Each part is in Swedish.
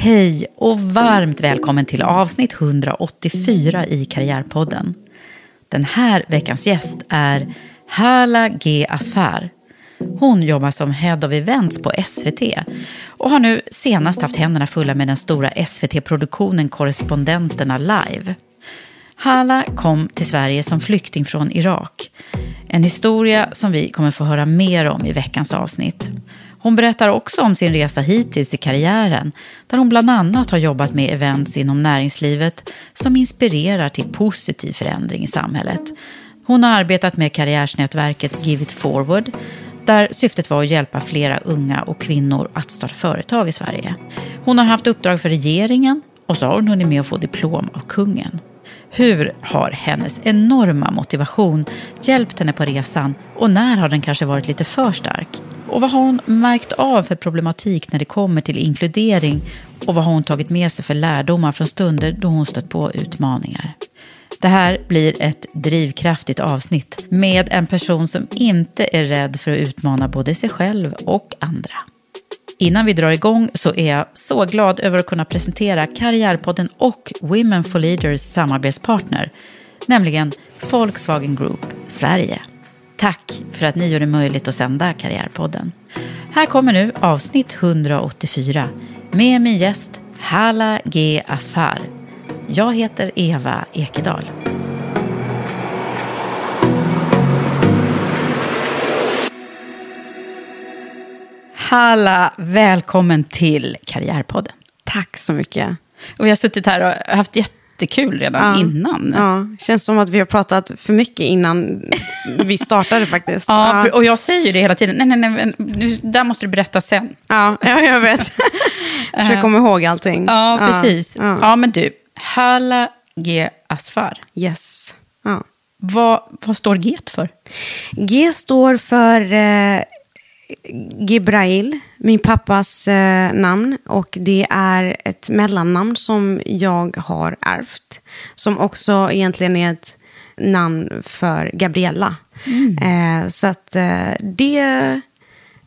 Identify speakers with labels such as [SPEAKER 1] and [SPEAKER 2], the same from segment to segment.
[SPEAKER 1] Hej och varmt välkommen till avsnitt 184 i Karriärpodden. Den här veckans gäst är Hala G. Asfar. Hon jobbar som Head of Events på SVT och har nu senast haft händerna fulla med den stora SVT-produktionen Korrespondenterna Live. Hala kom till Sverige som flykting från Irak. En historia som vi kommer få höra mer om i veckans avsnitt. Hon berättar också om sin resa hittills i karriären där hon bland annat har jobbat med events inom näringslivet som inspirerar till positiv förändring i samhället. Hon har arbetat med karriärsnätverket Give It Forward där syftet var att hjälpa flera unga och kvinnor att starta företag i Sverige. Hon har haft uppdrag för regeringen och så har hon hunnit med att få diplom av kungen. Hur har hennes enorma motivation hjälpt henne på resan och när har den kanske varit lite för stark? Och vad har hon märkt av för problematik när det kommer till inkludering och vad har hon tagit med sig för lärdomar från stunder då hon stött på utmaningar? Det här blir ett drivkraftigt avsnitt med en person som inte är rädd för att utmana både sig själv och andra. Innan vi drar igång så är jag så glad över att kunna presentera Karriärpodden och Women for Leaders samarbetspartner, nämligen Volkswagen Group Sverige. Tack för att ni gör det möjligt att sända Karriärpodden. Här kommer nu avsnitt 184 med min gäst Hala G. Asfar. Jag heter Eva Ekedal. Hala, välkommen till Karriärpodden.
[SPEAKER 2] Tack så mycket.
[SPEAKER 1] Och vi har suttit här och haft jättekul redan
[SPEAKER 2] Ja.
[SPEAKER 1] innan.
[SPEAKER 2] Ja, känns som att vi har pratat för mycket innan vi startade faktiskt.
[SPEAKER 1] Ja,
[SPEAKER 2] ja.
[SPEAKER 1] och jag säger ju det hela tiden. Nej, nej, nej, nu, där måste du berätta sen.
[SPEAKER 2] ja, ja jag vet. Försöker komma ihåg allting.
[SPEAKER 1] Ja, precis. Ja,
[SPEAKER 2] Ja.
[SPEAKER 1] men du, Hala G. Asfar.
[SPEAKER 2] Yes. Ja.
[SPEAKER 1] Vad, vad står G för?
[SPEAKER 2] G står för eh, Gibrail, min pappas eh, namn. Och det är ett mellannamn som jag har ärvt. Som också egentligen är ett namn för Gabriella. Eh, så att eh, det,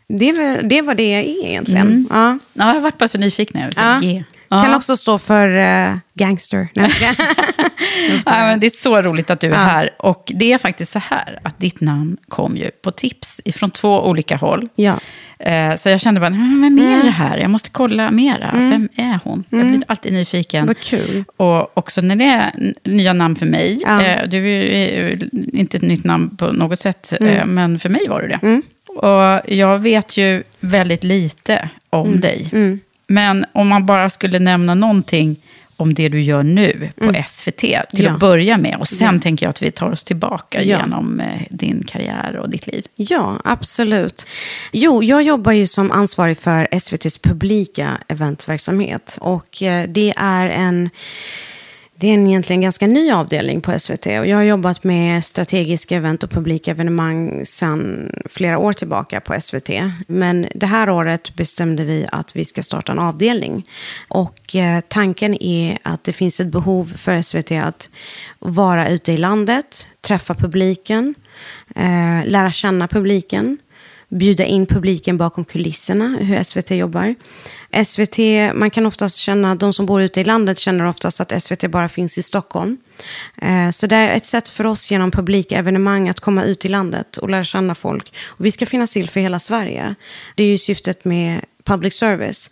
[SPEAKER 2] det, det var det jag är egentligen. Ja.
[SPEAKER 1] Ja, jag har varit bara så nyfiken. Jag
[SPEAKER 2] Ja.
[SPEAKER 1] G.
[SPEAKER 2] Kan
[SPEAKER 1] Ja.
[SPEAKER 2] också stå för eh, gangster.
[SPEAKER 1] Ja, men det är så roligt att du är
[SPEAKER 2] Ja.
[SPEAKER 1] här. Och det är faktiskt så här att ditt namn kom ju på tips från två olika håll.
[SPEAKER 2] Ja.
[SPEAKER 1] Eh, Så jag kände bara, "Men vem är det här? Jag måste kolla mera. Vem är hon? Jag blir alltid nyfiken.
[SPEAKER 2] Vad kul.
[SPEAKER 1] Och också när det är nya namn för mig.
[SPEAKER 2] Ja.
[SPEAKER 1] Eh, Du är inte ett nytt namn på något sätt,
[SPEAKER 2] Mm.
[SPEAKER 1] men för mig var det det. Och jag vet ju väldigt lite om
[SPEAKER 2] Mm.
[SPEAKER 1] dig. Men om man bara skulle nämna någonting om det du gör nu på SVT till
[SPEAKER 2] Ja.
[SPEAKER 1] att börja med. Och sen
[SPEAKER 2] Ja.
[SPEAKER 1] tänker jag att vi tar oss tillbaka
[SPEAKER 2] Ja.
[SPEAKER 1] genom eh, din karriär och ditt liv.
[SPEAKER 2] Ja, absolut. Jo, jag jobbar ju som ansvarig för SVTs publika eventverksamhet. Och eh, det är en det är en egentligen ganska ny avdelning på SVT. Och jag har jobbat med strategiska event och publika evenemang sedan flera år tillbaka på SVT. Men det här året bestämde vi att vi ska starta en avdelning. Och eh, tanken är att det finns ett behov för SVT att vara ute i landet, träffa publiken, eh, lära känna publiken bjuda in publiken bakom kulisserna, hur SVT jobbar. SVT, man kan oftast känna, de som bor ute i landet känner oftast att SVT bara finns i Stockholm. Eh, så det är ett sätt för oss genom publika evenemang att komma ut i landet och lära känna folk. Och vi ska finnas till för hela Sverige. Det är ju syftet med public service.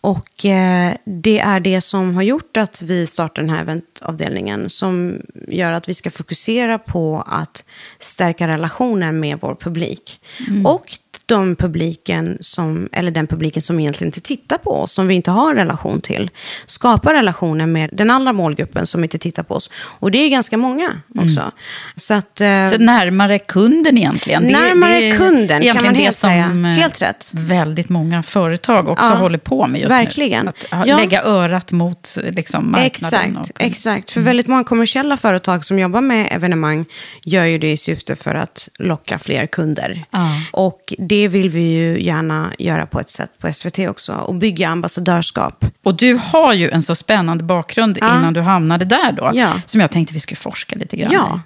[SPEAKER 2] Och eh, det är det som har gjort att vi startar den här eventavdelningen. Som gör att vi ska fokusera på att stärka relationen med vår publik. Mm. Och de publiken som, eller den publiken som egentligen inte tittar på oss, som vi inte har relation till. Skapa relationer med den andra målgruppen som inte tittar på oss. Och det är ganska många också. Mm.
[SPEAKER 1] Så, att, eh, så närmare kunden egentligen?
[SPEAKER 2] Närmare det, det kunden kan man helt säga. Eh, helt rätt.
[SPEAKER 1] väldigt många företag också ja, håller på med just
[SPEAKER 2] verkligen. nu.
[SPEAKER 1] Att ja. lägga örat mot liksom, marknaden.
[SPEAKER 2] Exakt, exakt. För mm. väldigt många kommersiella företag som jobbar med evenemang gör ju det i syfte för att locka fler kunder. Ja. Och det det vill vi ju gärna göra på ett sätt på SVT också. Och bygga ambassadörskap.
[SPEAKER 1] Och du har ju en så spännande bakgrund ja. innan du hamnade där då. Ja. Som jag tänkte vi skulle forska lite grann ja.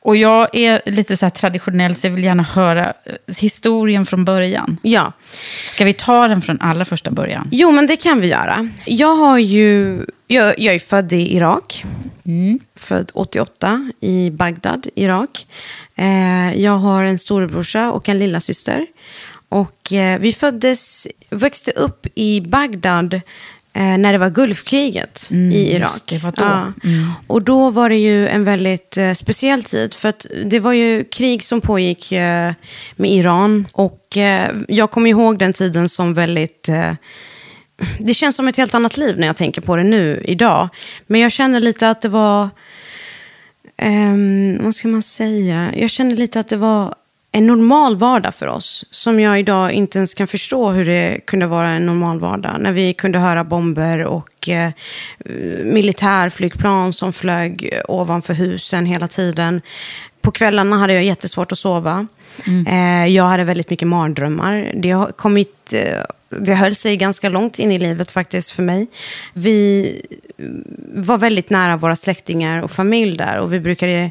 [SPEAKER 1] Och jag är lite så här traditionell, så jag vill gärna höra eh, historien från början.
[SPEAKER 2] Ja.
[SPEAKER 1] Ska vi ta den från allra första början?
[SPEAKER 2] Jo, men det kan vi göra. Jag har ju... Jag, jag är född i Irak. Mm. Född 88 i Bagdad, Irak. Eh, jag har en storebrorsa och en lilla syster. Och eh, vi föddes, växte upp i Bagdad eh, när det var Gulfkriget mm, i Irak.
[SPEAKER 1] Det då. Ja. Mm.
[SPEAKER 2] Och då var det ju en väldigt eh, speciell tid. För att det var ju krig som pågick eh, med Iran. Och eh, jag kommer ihåg den tiden som väldigt... Det känns som ett helt annat liv när jag tänker på det nu, idag. Men jag känner lite att det var... Um, vad ska man säga? Jag känner lite att det var en normal vardag för oss. Som jag idag inte ens kan förstå hur det kunde vara en normal vardag. När vi kunde höra bomber och eh, militärflygplan som flög ovanför husen hela tiden. På kvällarna hade jag jättesvårt att sova. Mm. Eh, jag hade väldigt mycket mardrömmar. Det har kommit... Eh, det höll sig ganska långt in i livet faktiskt för mig. Vi var väldigt nära våra släktingar och familj där. Och vi brukade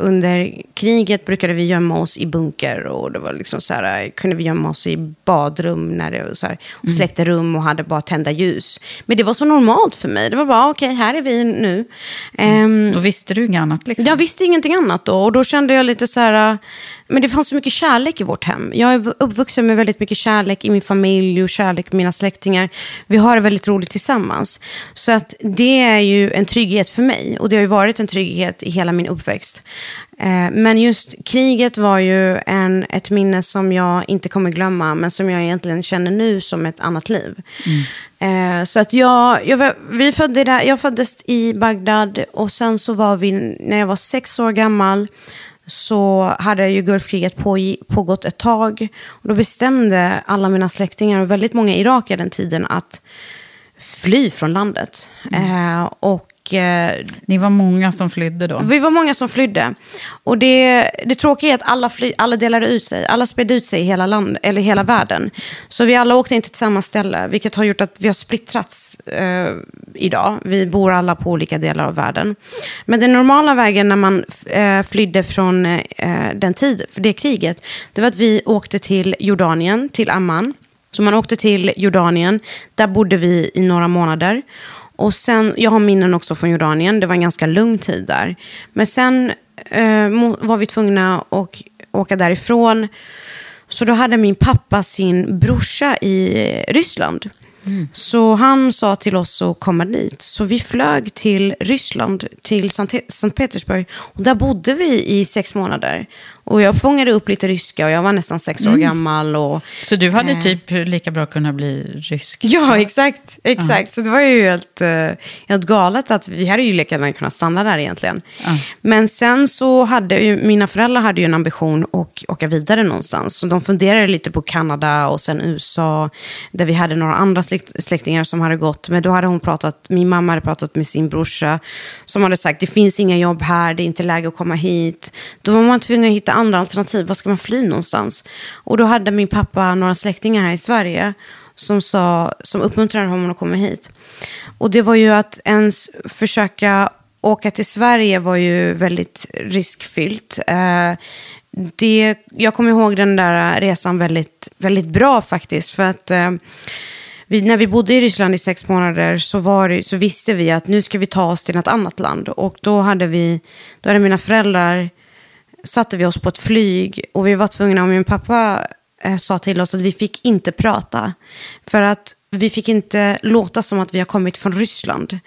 [SPEAKER 2] under kriget brukade vi gömma oss i bunker och det var liksom så här, kunde vi gömma oss i badrum när det, så här, och mm. släckte rum och hade bara tända ljus. Men det var så normalt för mig. Det var bara, okej, okay, här är vi nu.
[SPEAKER 1] Mm. Um, då visste du inget annat? Liksom.
[SPEAKER 2] Jag visste ingenting annat då. Och då kände jag lite så här, men det fanns så mycket kärlek i vårt hem. Jag är uppvuxen med väldigt mycket kärlek i min familj och kärlek med mina släktingar. Vi har det väldigt roligt tillsammans. Så att det är ju en trygghet för mig. Och det har ju varit en trygghet i hela min uppväxt. Eh, men just kriget var ju en, ett minne som jag inte kommer glömma, men som jag egentligen känner nu som ett annat liv. Mm. Så att jag, jag, vi födde där, jag föddes i Bagdad och sen så var vi, när jag var sex år gammal, så hade ju Gulfkriget på, pågått ett tag. Och då bestämde alla mina släktingar och väldigt många irakier den tiden att fly från landet. Mm. Eh, och
[SPEAKER 1] Eh, Ni var många som flydde då?
[SPEAKER 2] Vi var många som flydde. Och det, det tråkiga är att alla, fly, alla delade ut sig. Alla spred ut sig i hela, land, eller hela världen. Så vi alla åkte inte till samma ställe. Vilket har gjort att vi har splittrats eh, idag. Vi bor alla på olika delar av världen. Men den normala vägen när man eh, flydde från eh, den tid, för det kriget. Det var att vi åkte till Jordanien, till Amman. Så man åkte till Jordanien. Där bodde vi i några månader. Och sen, jag har minnen också från Jordanien. Det var en ganska lugn tid där. Men sen eh, var vi tvungna att åka därifrån. Så då hade min pappa sin brorsa i Ryssland. Mm. Så han sa till oss att komma dit. Så vi flög till Ryssland, till Sankt Petersburg. Och där bodde vi i sex månader. Och jag fångade upp lite ryska och jag var nästan sex år gammal. Och,
[SPEAKER 1] Så du hade
[SPEAKER 2] Eh.
[SPEAKER 1] typ lika bra kunnat bli rysk?
[SPEAKER 2] Ja, exakt. exakt. Så det var ju helt, eh, helt galet att vi hade ju lika gärna kunnat stanna där egentligen. Men sen så hade ju, mina föräldrar hade ju en ambition att åka vidare någonstans. Så de funderade lite på Kanada och sen USA, där vi hade några andra släkt, släktingar som hade gått. Men då hade hon pratat, min mamma hade pratat med sin brorsa, som hade sagt det finns inga jobb här, det är inte läge att komma hit. Då var man tvungen att hitta andra alternativ, var ska man fly någonstans? Och då hade min pappa några släktingar här i Sverige som, sa, som uppmuntrade honom att komma hit. Och det var ju att ens försöka åka till Sverige var ju väldigt riskfyllt. Eh, det, jag kommer ihåg den där resan väldigt, väldigt bra faktiskt. För att eh, vi, när vi bodde i Ryssland i sex månader så, var det, så visste vi att nu ska vi ta oss till något annat land. Och då hade, vi, då hade mina föräldrar satte vi oss på ett flyg och vi var tvungna, och min pappa eh, sa till oss att vi fick inte prata. För att vi fick inte låta som att vi har kommit från Ryssland.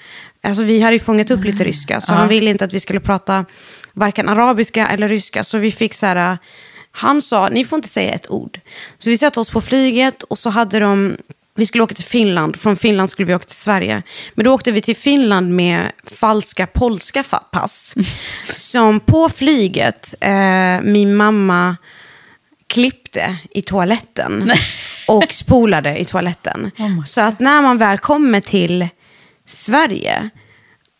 [SPEAKER 2] Alltså vi hade ju fångat upp lite ryska, så han ville inte att vi skulle prata varken arabiska eller ryska. Så vi fick så här, han sa, ni får inte säga ett ord. Så vi satte oss på flyget och så hade de vi skulle åka till Finland, från Finland skulle vi åka till Sverige. Men då åkte vi till Finland med falska polska pass. Som på flyget, eh, min mamma klippte i toaletten. Och spolade i toaletten. så att när man väl kommer till Sverige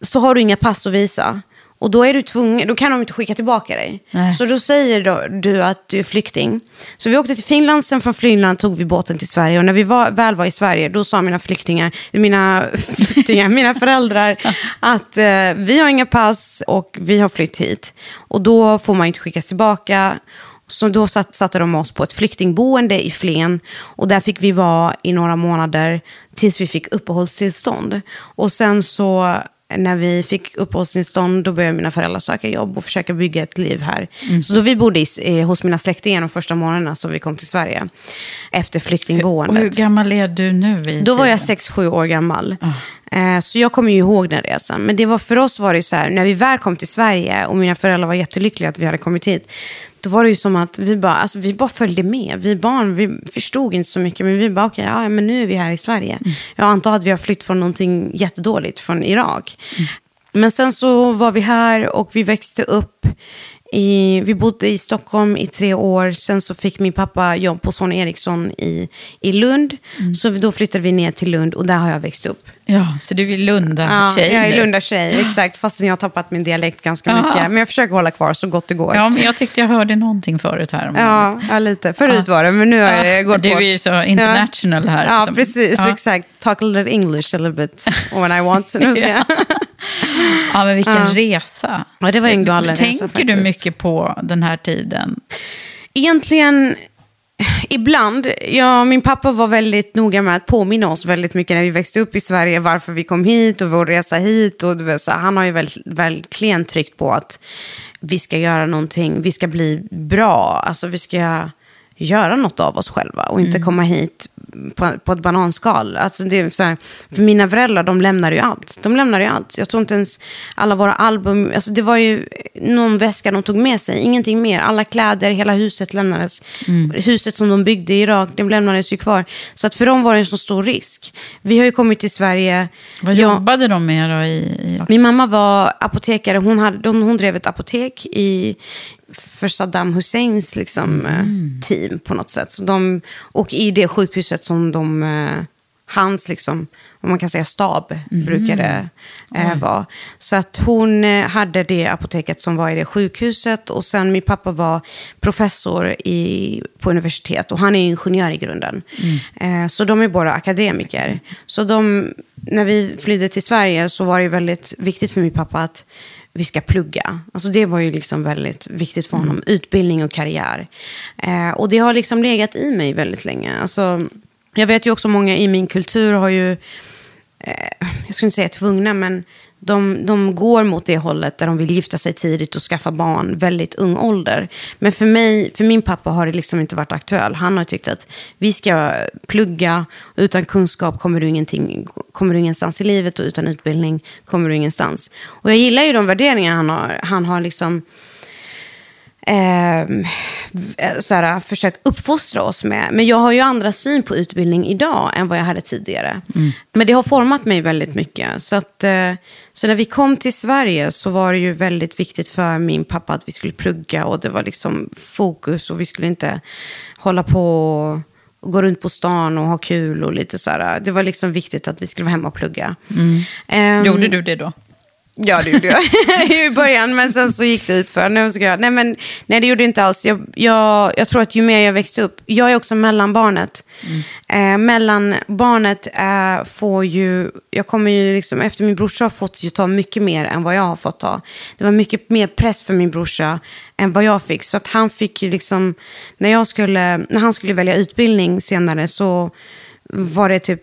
[SPEAKER 2] så har du inga pass att visa. Och då, är du tvungen, då kan de inte skicka tillbaka dig.
[SPEAKER 1] Nej.
[SPEAKER 2] Så då säger då, du att du är flykting. Så vi åkte till Finland, sen från Finland tog vi båten till Sverige. Och när vi var, väl var i Sverige, då sa mina flyktingar, mina, flyktingar, mina föräldrar att eh, vi har inga pass och vi har flytt hit. Och då får man inte skickas tillbaka. Så då satt, satte de oss på ett flyktingboende i Flen. Och där fick vi vara i några månader tills vi fick uppehållstillstånd. Och sen så när vi fick uppehållstillstånd, då började mina föräldrar söka jobb och försöka bygga ett liv här. Så då vi bodde i, eh, hos mina släktingar de första månaderna som vi kom till Sverige. Efter
[SPEAKER 1] Och hur
[SPEAKER 2] flyktingboendet.
[SPEAKER 1] gammal är du nu? I
[SPEAKER 2] Då var jag
[SPEAKER 1] tiden?
[SPEAKER 2] 6-7 år gammal. Eh, Så jag kommer ju ihåg den resan. Men det var, för oss var det så här, när vi väl kom till Sverige och mina föräldrar var jättelyckliga att vi hade kommit hit. Då var det ju som att vi bara, alltså, vi bara följde med. Vi barn, vi förstod inte så mycket. Men vi bara, okej, ja, men nu är vi här i Sverige. Jag antar att vi har flytt från någonting jättedåligt, från Irak. Men sen så var vi här och vi växte upp. I, vi bodde i Stockholm i tre år. Sen så fick min pappa jobb på Sony Ericsson i, i Lund. Så då flyttade vi ner till Lund och där har jag växt upp.
[SPEAKER 1] Ja, så du är Lunda-tjej
[SPEAKER 2] Ja, jag är. Lunda-tjej, exakt. Fastän jag har tappat min dialekt ganska
[SPEAKER 1] Ja.
[SPEAKER 2] mycket. Men jag försöker hålla kvar så gott det går.
[SPEAKER 1] Ja, men jag tyckte jag hörde någonting förut här.
[SPEAKER 2] Ja, ja, lite. Förut var det, men nu har
[SPEAKER 1] Ja,
[SPEAKER 2] det gått
[SPEAKER 1] du är
[SPEAKER 2] bort.
[SPEAKER 1] ju så international här,
[SPEAKER 2] Ja,
[SPEAKER 1] liksom.
[SPEAKER 2] precis.
[SPEAKER 1] Ja.
[SPEAKER 2] Exakt. Talk a little English a little bit when I want. Nu ska jag.
[SPEAKER 1] Ja, men vilken
[SPEAKER 2] Ja.
[SPEAKER 1] resa.
[SPEAKER 2] Ja, det var en galen
[SPEAKER 1] Tänker
[SPEAKER 2] resa
[SPEAKER 1] du
[SPEAKER 2] faktiskt.
[SPEAKER 1] mycket på den här tiden?
[SPEAKER 2] Egentligen, ibland. Ja, min pappa var väldigt noga med att påminna oss väldigt mycket när vi växte upp i Sverige, varför vi kom hit och vår resa hit. Och, du så, han har ju verkligen tryckt på att vi ska göra någonting, vi ska bli bra, alltså vi ska göra något av oss själva och inte komma hit på, på ett bananskal. Alltså det är så här, för mina föräldrar, de lämnade ju allt. De lämnade ju allt. Jag tror inte ens alla våra album, alltså det var ju någon väska de tog med sig, ingenting mer. Alla kläder, hela huset lämnades. Huset som de byggde i Irak, det lämnades ju kvar. Så att för dem var det en så stor risk. Vi har ju kommit till Sverige.
[SPEAKER 1] Vad
[SPEAKER 2] Jag-
[SPEAKER 1] jobbade de med då? I, i...
[SPEAKER 2] min mamma var apotekare. Hon, hade, hon, hon drev ett apotek i, för Saddam Husseins liksom, eh, team på något sätt. Så de, och i det sjukhuset som de, eh, hans liksom, om man kan säga stab brukade eh, vara. Så att hon eh, hade det apoteket som var i det sjukhuset. Och sen min pappa var professor i, på universitet. Och han är ingenjör i grunden. Eh, så de är båda akademiker. Så de, när vi flydde till Sverige så var det väldigt viktigt för min pappa att vi ska plugga. Alltså det var ju liksom väldigt viktigt för honom. Utbildning och karriär. Eh, och det har liksom legat i mig väldigt länge. Alltså, jag vet ju också många i min kultur har ju, eh, jag skulle inte säga tvungna, men de, de går mot det hållet där de vill gifta sig tidigt och skaffa barn väldigt ung ålder. Men för mig, för min pappa har det liksom inte varit aktuellt. Han har tyckt att vi ska plugga, utan kunskap kommer du, ingenting, kommer du ingenstans i livet och utan utbildning kommer du ingenstans. Och jag gillar ju de värderingar han har. Han har liksom eh, såhär, försökt uppfostra oss med. Men jag har ju andra syn på utbildning idag än vad jag hade tidigare.
[SPEAKER 1] Mm.
[SPEAKER 2] Men det har format mig väldigt mycket. Så, att, eh, så när vi kom till Sverige så var det ju väldigt viktigt för min pappa att vi skulle plugga och det var liksom fokus och vi skulle inte hålla på och gå runt på stan och ha kul och lite sådär. Det var liksom viktigt att vi skulle vara hemma och plugga. Ehm,
[SPEAKER 1] Gjorde du det då?
[SPEAKER 2] Ja, det gjorde jag i början, men sen så gick det ut för. Nej, jag, nej, men, nej, det gjorde det inte alls. Jag, jag, jag tror att ju mer jag växte upp, jag är också mellanbarnet. Eh, mellanbarnet eh, får ju, jag kommer ju liksom, efter min brorsa har fått ju ta mycket mer än vad jag har fått ta. Det var mycket mer press för min brorsa än vad jag fick. Så att han fick ju liksom, när, jag skulle, när han skulle välja utbildning senare så var det typ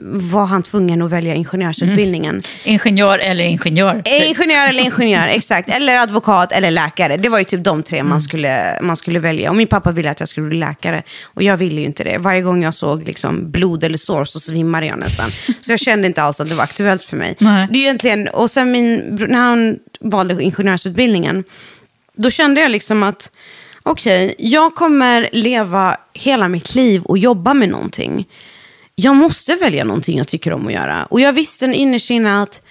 [SPEAKER 2] var han tvungen att välja ingenjörsutbildningen.
[SPEAKER 1] Ingenjör eller ingenjör?
[SPEAKER 2] Eh, Ingenjör eller ingenjör, exakt. Eller advokat eller läkare. Det var ju typ de tre man, skulle, man skulle välja. Och min pappa ville att jag skulle bli läkare. Och jag ville ju inte det. Varje gång jag såg liksom blod eller sår så svimmade jag nästan. Så jag kände inte alls att det var aktuellt för mig.
[SPEAKER 1] Nej.
[SPEAKER 2] Det är egentligen, och sen min, när han valde ingenjörsutbildningen, då kände jag liksom att okej, jag kommer leva hela mitt liv och jobba med någonting jag måste välja någonting jag tycker om att göra. Och jag visste innerst inne att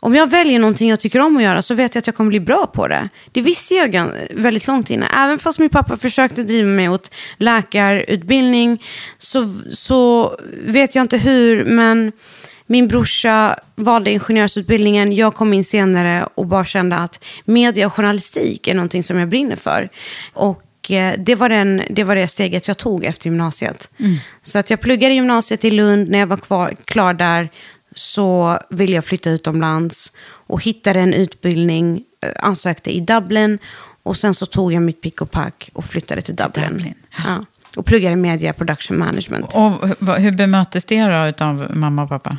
[SPEAKER 2] om jag väljer någonting jag tycker om att göra så vet jag att jag kommer bli bra på det. Det visste jag väldigt långt inne. Även fast min pappa försökte driva mig åt läkarutbildning så, så vet jag inte hur, men min brorsa valde ingenjörsutbildningen, jag kom in senare och bara kände att media och journalistik är någonting som jag brinner för. Och det var, den, det var det steget jag tog efter gymnasiet. Så att jag pluggade gymnasiet i Lund. När jag var kvar, klar där så ville jag flytta utomlands och hittade en utbildning, eh, ansökte i Dublin och sen så tog jag mitt pick och pack och flyttade till Dublin.
[SPEAKER 1] Dublin,
[SPEAKER 2] Ja. Och pluggade media production management.
[SPEAKER 1] Och hur- hur bemöttes det då av mamma och pappa?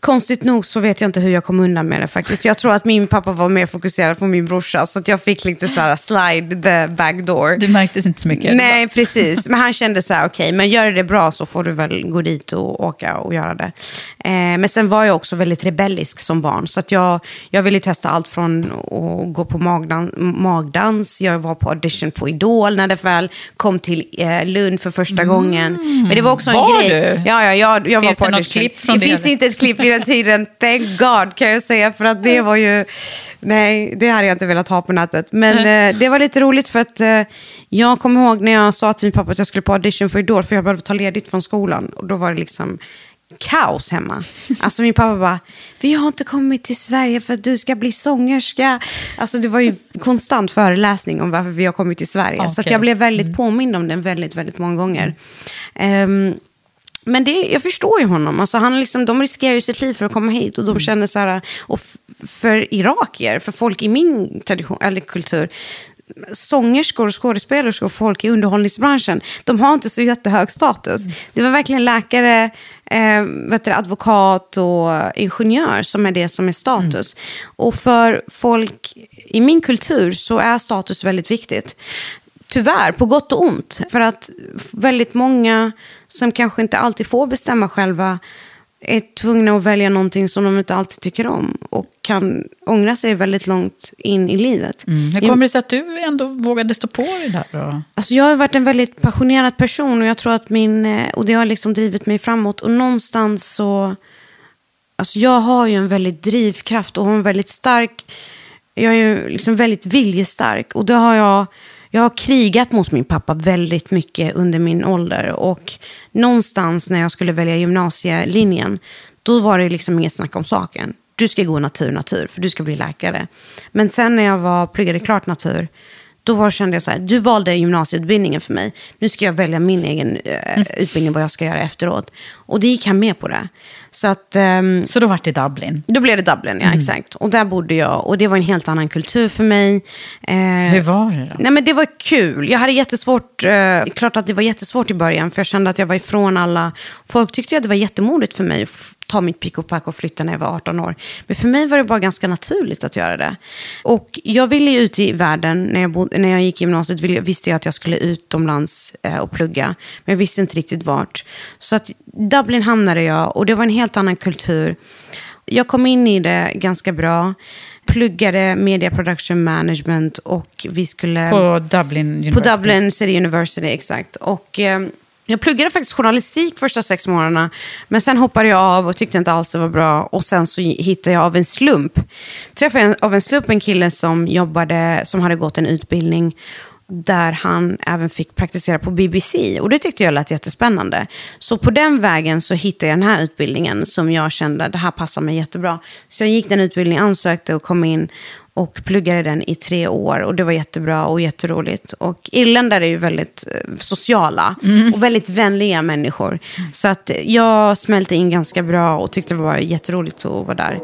[SPEAKER 2] Konstigt nog så vet jag inte hur jag kom undan med det faktiskt. Jag tror att min pappa var mer fokuserad på min brorsa, så att jag fick lite så här slide the back door.
[SPEAKER 1] Det märktes inte så mycket.
[SPEAKER 2] Nej, precis. Men han kände så här, okej, men gör det bra så får du väl gå dit och åka och göra det. Eh, men sen var jag också väldigt rebellisk som barn, så att jag, jag ville testa allt från att gå på magdan, magdans, jag var på audition på Idol när det väl kom till eh, Lund för första gången. Men det var också en
[SPEAKER 1] Mm. Var
[SPEAKER 2] grej.
[SPEAKER 1] du?
[SPEAKER 2] Ja, ja, jag, jag
[SPEAKER 1] Finns
[SPEAKER 2] var på
[SPEAKER 1] det något
[SPEAKER 2] audition.
[SPEAKER 1] klipp från
[SPEAKER 2] det?
[SPEAKER 1] det,
[SPEAKER 2] finns inte ett klipp i den tiden, thank God kan jag säga, för att det var ju, nej, det hade jag inte velat ha på nätet. Men eh, det var lite roligt för att eh, jag kommer ihåg när jag sa till min pappa att jag skulle på audition för Idol, för jag behövde ta ledigt från skolan. Och då var det liksom kaos hemma. Alltså min pappa bara, vi har inte kommit till Sverige för att du ska bli sångerska. Alltså det var ju konstant föreläsning om varför vi har kommit till Sverige. Så
[SPEAKER 1] Okej. Mm.
[SPEAKER 2] jag blev väldigt påmind om den väldigt, väldigt många gånger. Ehm, men det, jag förstår ju honom. Alltså han liksom, de riskerar ju sitt liv för att komma hit. Och
[SPEAKER 1] Mm.
[SPEAKER 2] de känner så här, och för irakier, för folk i min tradition, eller kultur, sångerskor, skådespelerskor och folk i underhållningsbranschen, de har inte så jättehög status.
[SPEAKER 1] Mm.
[SPEAKER 2] Det var verkligen läkare, eh, vet du, advokat och ingenjör som är det som är status. Och för folk i min kultur så är status väldigt viktigt. Tyvärr, på gott och ont. För att väldigt många som kanske inte alltid får bestämma själva är tvungna att välja någonting som de inte alltid tycker om. Och kan ångra sig väldigt långt in i livet.
[SPEAKER 1] Mm. Hur kommer det sig att du ändå vågade stå på dig där då?
[SPEAKER 2] Alltså jag har varit en väldigt passionerad person och jag tror att min, eh, och det har liksom drivit mig framåt. Och någonstans så, alltså jag har ju en väldigt drivkraft och har en väldigt stark, jag är ju liksom väldigt viljestark. Och det har jag, jag har krigat mot min pappa väldigt mycket under min ålder. Och någonstans när jag skulle välja gymnasielinjen, då var det liksom inget snack om saken. Du ska gå natur, natur, för du ska bli läkare. Men sen när jag var, pluggade klart natur, då var, kände jag så här, du valde gymnasieutbildningen för mig. Nu ska jag välja min egen eh, utbildning, vad jag ska göra efteråt. Och det gick han med på det. Så att, ehm,
[SPEAKER 1] Så då vart det Dublin.
[SPEAKER 2] då blev det Dublin, ja exakt. Och där bodde jag. Och det var en helt annan kultur för mig. Eh,
[SPEAKER 1] Hur var det då?
[SPEAKER 2] Nej men det var kul. Jag hade jättesvårt, eh, klart att det var jättesvårt i början. För jag kände att jag var ifrån alla. Folk tyckte att det var jättemodigt för mig att f- ta mitt pick och pack och flytta när jag var 18 år. Men för mig var det bara ganska naturligt att göra det. Och jag ville ju ut i världen. När jag, bod, när jag gick i gymnasiet ville, visste jag att jag skulle utomlands eh, och plugga. Men jag visste inte riktigt vart. Så att Dublin hamnade jag och det var en helt annan kultur. Jag kom in i det ganska bra. pluggade media production management och vi skulle...
[SPEAKER 1] På Dublin University.
[SPEAKER 2] På Dublin City University, exakt. Och eh, jag pluggade faktiskt journalistik första sex månaderna. Men sen hoppade jag av och tyckte inte alls det var bra. Och sen så hittade jag av en slump. Träffade jag av en slump en kille som jobbade, som hade gått en utbildning där han även fick praktisera på BBC. Och det tyckte jag lät jättespännande. Så på den vägen så hittade jag den här utbildningen som jag kände, det här passar mig jättebra. Så jag gick den utbildningen, ansökte och kom in och pluggade den i tre år. Och det var jättebra och jätteroligt. Och irländare är ju väldigt eh, sociala och väldigt vänliga människor. Så att jag smälte in ganska bra och tyckte det var jätteroligt att vara där.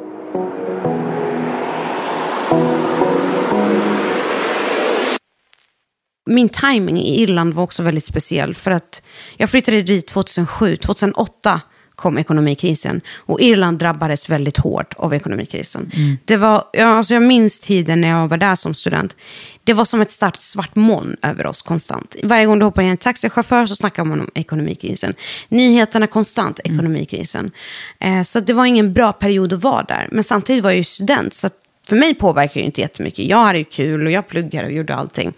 [SPEAKER 2] Min timing i Irland var också väldigt speciell. För att jag flyttade dit 2007. 2008 kom ekonomikrisen. Och Irland drabbades väldigt hårt av ekonomikrisen. Det var, ja, alltså jag minns tiden när jag var där som student. Det var som ett starkt svart moln över oss konstant. Varje gång du hoppar i en taxichaufför så snackar man om ekonomikrisen. Nyheterna konstant, ekonomikrisen. Eh, så det var ingen bra period att vara där. Men samtidigt var jag ju student. Så för mig påverkar det inte jättemycket. Jag hade ju kul och jag pluggade och gjorde allting.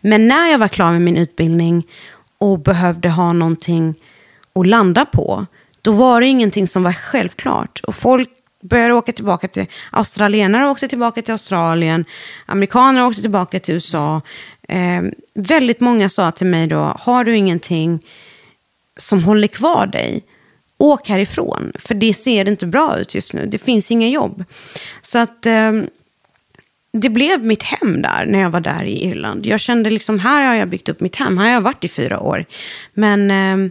[SPEAKER 2] Men när jag var klar med min utbildning och behövde ha någonting att landa på, då var det ingenting som var självklart. Och folk började åka tillbaka till, australienare åkte tillbaka till Australien, amerikaner åkte tillbaka till USA. Eh, väldigt många sa till mig då, har du ingenting som håller kvar dig, åk härifrån. För det ser inte bra ut just nu. Det finns inga jobb. Så att eh, det blev mitt hem där när jag var där i Irland. Jag kände liksom, här har jag byggt upp mitt hem. Här har jag varit i fyra år. Men eh,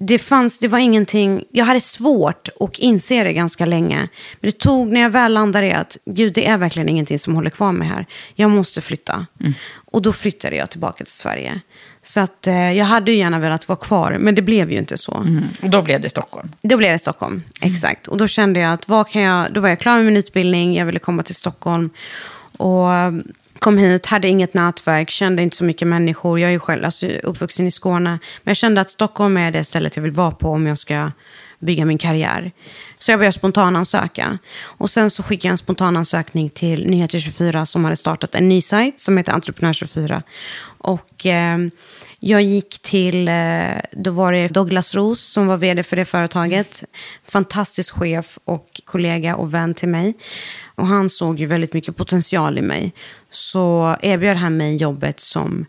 [SPEAKER 2] det, fanns, det var ingenting, jag hade svårt att inse det ganska länge. Men det tog, när jag väl landade i att gud, det är verkligen ingenting som håller kvar mig här. Jag måste flytta. Och då flyttade jag tillbaka till Sverige. Så att eh, jag hade ju gärna velat vara kvar, men det blev ju inte så.
[SPEAKER 1] Mm. Och då blev det Stockholm.
[SPEAKER 2] Då blev det Stockholm, exakt. Och då kände jag att vad kan jag, då var jag klar med min utbildning, jag ville komma till Stockholm. Och kom hit, hade inget nätverk, kände inte så mycket människor. Jag är ju själv alltså, uppvuxen i Skåne. Men jag kände att Stockholm är det stället jag vill vara på om jag ska bygga min karriär. Så jag började spontanansöka. Och sen så skickade jag en spontanansökning till Nyheter24 som hade startat en ny sajt som heter Entreprenör24. Och eh, jag gick till, eh, då var det Douglas Ros som var vd för det företaget. Fantastisk chef och kollega och vän till mig. Och han såg ju väldigt mycket potential i mig. Så erbjöd han mig jobbet som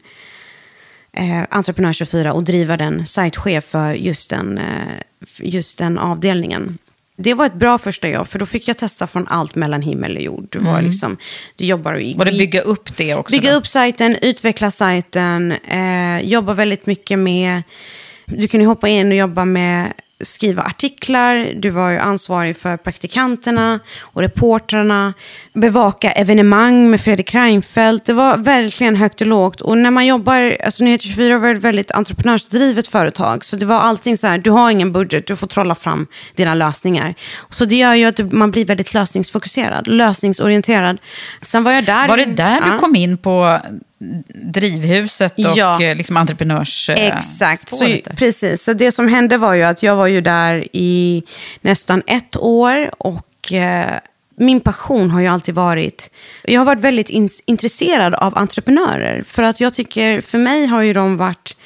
[SPEAKER 2] eh, Entreprenör 24 och driva den sajtchef för just den, eh, just den avdelningen. Det var ett bra första jobb, för då fick jag testa från allt mellan himmel och jord. Du, var liksom, du jobbar i...
[SPEAKER 1] Var det bygga upp det också?
[SPEAKER 2] Bygga
[SPEAKER 1] då?
[SPEAKER 2] upp sajten, utveckla sajten, eh, jobba väldigt mycket med... Du kunde hoppa in och jobba med skriva artiklar, du var ju ansvarig för praktikanterna och reportrarna, bevaka evenemang med Fredrik Reinfeldt. Det var verkligen högt och lågt. Och när man jobbar, alltså Nyheter 24 var ett väldigt entreprenörsdrivet företag, så det var allting så här, du har ingen budget, du får trolla fram dina lösningar. Så det gör ju att man blir väldigt lösningsfokuserad, lösningsorienterad. Sen var jag där.
[SPEAKER 1] Var det där
[SPEAKER 2] Ja.
[SPEAKER 1] du kom in på drivhuset och
[SPEAKER 2] Ja.
[SPEAKER 1] eh, liksom entreprenörs... eh,
[SPEAKER 2] Exakt, så, precis. Så det som hände var ju att jag var ju där i nästan ett år och eh, min passion har ju alltid varit, jag har varit väldigt in, intresserad av entreprenörer. För att jag tycker, för mig har ju de varit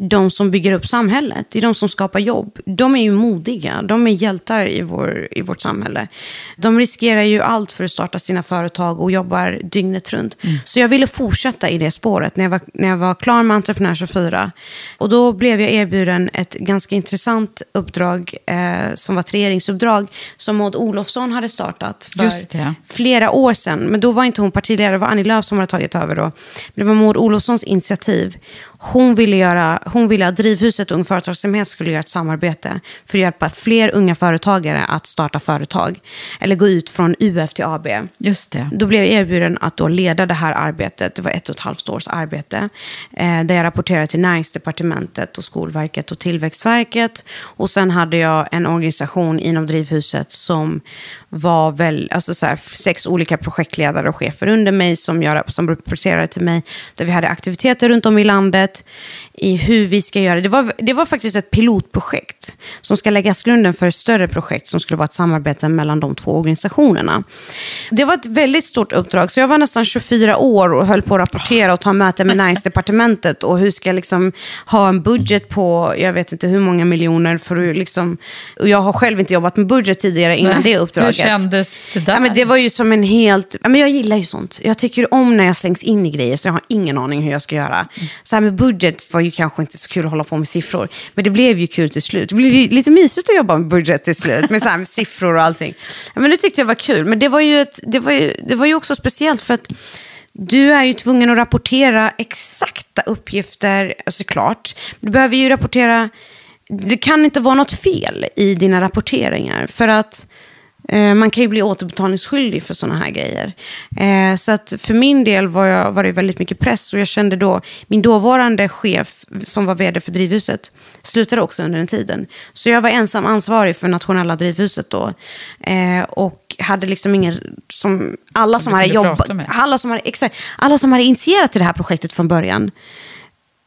[SPEAKER 2] de som bygger upp samhället. Det är de som skapar jobb. De är ju modiga. De är hjältar i, vår, i vårt samhälle. De riskerar ju allt för att starta sina företag och jobbar dygnet runt. Så jag ville fortsätta i det spåret när jag var, när jag var klar med Entreprenör 24. Och då blev jag erbjuden ett ganska intressant uppdrag eh, som var ett regeringsuppdrag som Maud Olofsson hade startat för flera år sedan. Men då var inte hon partiledare, det var Annie Lööf som hade tagit över då. Men det var Maud Olofssons initiativ. Hon ville, göra, hon ville att Drivhuset Ung Företagsamhet skulle göra ett samarbete för att hjälpa fler unga företagare att starta företag. Eller gå ut från UF till AB.
[SPEAKER 1] Just det.
[SPEAKER 2] Då blev jag erbjuden att då leda det här arbetet. Det var ett och ett halvt års arbete. Eh, där jag rapporterade till Näringsdepartementet och Skolverket och Tillväxtverket. Och sen hade jag en organisation inom Drivhuset som var väl, alltså så här, sex olika projektledare och chefer under mig som, jag, som rapporterade till mig. Där vi hade aktiviteter runt om i landet. that i hur vi ska göra. Det var, det var faktiskt ett pilotprojekt som ska läggas grunden för ett större projekt som skulle vara ett samarbete mellan de två organisationerna. Det var ett väldigt stort uppdrag, så jag var nästan 24 år och höll på att rapportera och ta möten med näringsdepartementet och hur ska jag liksom ha en budget på, jag vet inte hur många miljoner för att liksom, och jag har själv inte jobbat med budget tidigare innan
[SPEAKER 1] Nej.
[SPEAKER 2] det uppdraget.
[SPEAKER 1] Hur kändes det där?
[SPEAKER 2] Ja, men det var ju som en helt... Ja, men jag gillar ju sånt. Jag tycker om när jag slängs in i grejer, så jag har ingen aning hur jag ska göra. Så här med budget var ju kanske inte så kul att hålla på med siffror. Men det blev ju kul till slut. Det blev ju lite mysigt att jobba med budget till slut, med, så här, med siffror och allting. Men det tyckte jag var kul. Men det var ju, ett, det var ju, det var ju också speciellt för att du är ju tvungen att rapportera exakta uppgifter, såklart. Du behöver ju rapportera... Det kan inte vara något fel i dina rapporteringar. För att man kan ju bli återbetalningsskyldig för sådana här grejer. Eh, så att för min del var, jag, var det väldigt mycket press. Och jag kände då, min dåvarande chef som var vd för Drivhuset slutade också under den tiden. Så jag var ensam ansvarig för nationella Drivhuset då. Eh, och hade liksom ingen, som, alla som,
[SPEAKER 1] du
[SPEAKER 2] hade jobbat, alla som hade, exakt, alla som hade initierat till det här projektet från början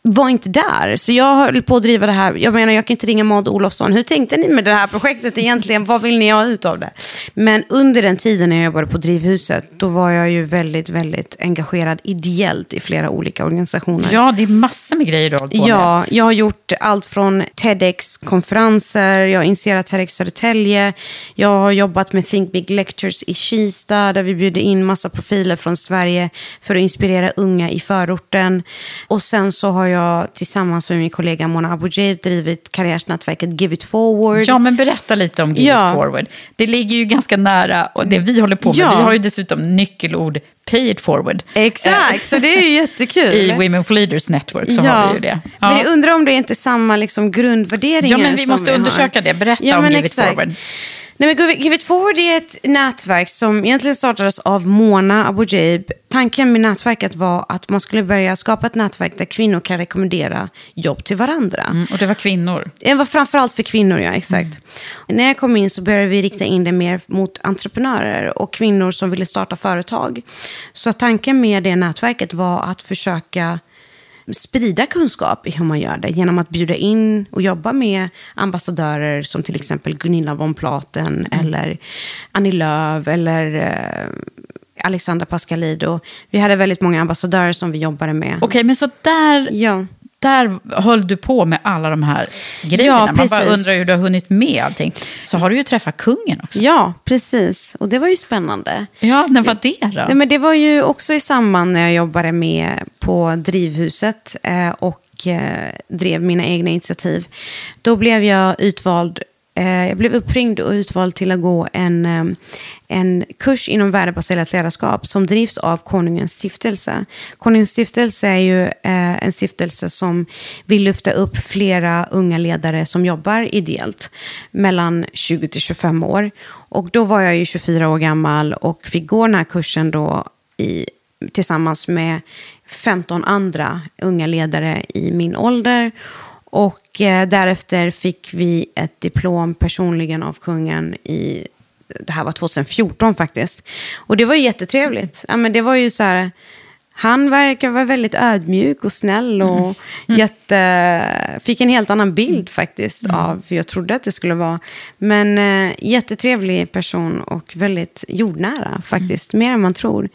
[SPEAKER 2] var inte där. Så jag höll på att driva det här. Jag menar, jag kan inte ringa Maud Olofsson. Hur tänkte ni med det här projektet egentligen? Vad vill ni ha ut av det? Men under den tiden när jag jobbade på Drivhuset, då var jag ju väldigt, väldigt engagerad ideellt i flera olika organisationer.
[SPEAKER 1] Ja, det är massor med grejer du har på med.
[SPEAKER 2] Ja, jag har gjort allt från TEDx-konferenser, jag har initierat TEDx Södertälje, jag har jobbat med Think Big Lectures i Kista, där vi bjuder in massa profiler från Sverige för att inspirera unga i förorten. Och sen så har jag tillsammans med min kollega Mona Abujaib drivit karriärsnätverket Give It Forward.
[SPEAKER 1] Ja, men berätta lite om Give
[SPEAKER 2] Ja.
[SPEAKER 1] It Forward. Det ligger ju ganska nära och det vi håller på med.
[SPEAKER 2] Ja.
[SPEAKER 1] Vi har ju dessutom nyckelord Pay It Forward.
[SPEAKER 2] Exakt, så det är ju jättekul.
[SPEAKER 1] I Women for Leaders Network så har vi ju det. Ja.
[SPEAKER 2] Men jag undrar om det är inte samma liksom, grundvärderingar
[SPEAKER 1] Ja, men vi måste
[SPEAKER 2] har.
[SPEAKER 1] undersöka det. Berätta
[SPEAKER 2] Ja,
[SPEAKER 1] om Give It
[SPEAKER 2] exakt.
[SPEAKER 1] Forward.
[SPEAKER 2] Nej, men Give It Forward är ett nätverk som egentligen startades av Mona Abujaib. Tanken med nätverket var att man skulle börja skapa ett nätverk där kvinnor kan rekommendera jobb till varandra.
[SPEAKER 1] Mm, och det var kvinnor.
[SPEAKER 2] Det var framförallt för kvinnor, ja. Exakt. När jag kom in så började vi rikta in det mer mot entreprenörer och kvinnor som ville starta företag. Så tanken med det nätverket var att försöka sprida kunskap i hur man gör det genom att bjuda in och jobba med ambassadörer som till exempel Gunilla von Platen eller Annie Lööf eller eh, Alexandra Pascalido. Vi hade väldigt många ambassadörer som vi jobbade med.
[SPEAKER 1] Okej, men så där,
[SPEAKER 2] Ja.
[SPEAKER 1] Där höll du på med alla de här grejerna.
[SPEAKER 2] Ja,
[SPEAKER 1] Man bara undrar hur du har hunnit med allting. Så har du ju träffat kungen också.
[SPEAKER 2] ja, precis. Och det var ju spännande.
[SPEAKER 1] Ja, när var det då?
[SPEAKER 2] Nej, men det var ju också i samband när jag jobbade med på Drivhuset eh, och eh, drev mina egna initiativ. Då blev jag utvald, Eh, jag blev uppringd och utvald till att gå en, eh, en kurs inom värdebaserat ledarskap som drivs av Konungens stiftelse. Konungens stiftelse är ju eh, en stiftelse som vill lyfta upp flera unga ledare som jobbar ideellt mellan 20 till 25 år. Och då var jag ju 24 år gammal och fick gå den här kursen då i, tillsammans med 15 andra unga ledare i min ålder. Och eh, därefter fick vi ett diplom personligen av kungen i, det här var 2014 faktiskt. Och det var ju jättetrevligt. Ja, men det var ju så här, han verkar vara väldigt ödmjuk och snäll och jätte, fick en helt annan bild faktiskt av hur jag trodde att det skulle vara. Men eh, jättetrevlig person och väldigt jordnära faktiskt, mer än man tror.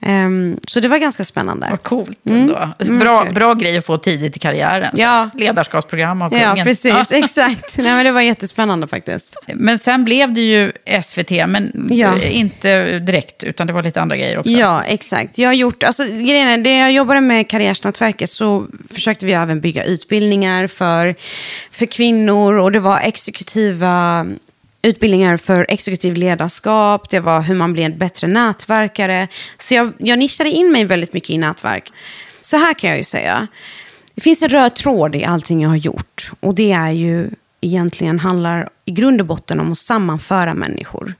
[SPEAKER 2] Ehm, så det var ganska spännande.
[SPEAKER 1] Vad coolt ändå.
[SPEAKER 2] Mm,
[SPEAKER 1] Bra,
[SPEAKER 2] kul.
[SPEAKER 1] bra grej att få tidigt i karriären.
[SPEAKER 2] Ja.
[SPEAKER 1] Ledarskapsprogram av
[SPEAKER 2] Ja,
[SPEAKER 1] kungen.
[SPEAKER 2] precis.
[SPEAKER 1] Ja.
[SPEAKER 2] Exakt. Nej, men det var jättespännande faktiskt.
[SPEAKER 1] Men sen blev det ju SVT, men
[SPEAKER 2] Ja.
[SPEAKER 1] inte direkt, utan det var lite andra grejer också.
[SPEAKER 2] Ja, exakt. Jag har gjort, alltså, grejen är, det jag jobbade med Karriärsnätverket så försökte vi även bygga utbildningar för, för kvinnor och det var exekutiva utbildningar för exekutiv ledarskap, det var hur man blir en bättre nätverkare. Så jag, jag nischade in mig väldigt mycket i nätverk. Så här kan jag ju säga, det finns en röd tråd i allting jag har gjort och det är ju egentligen handlar i grund och botten om att sammanföra människor.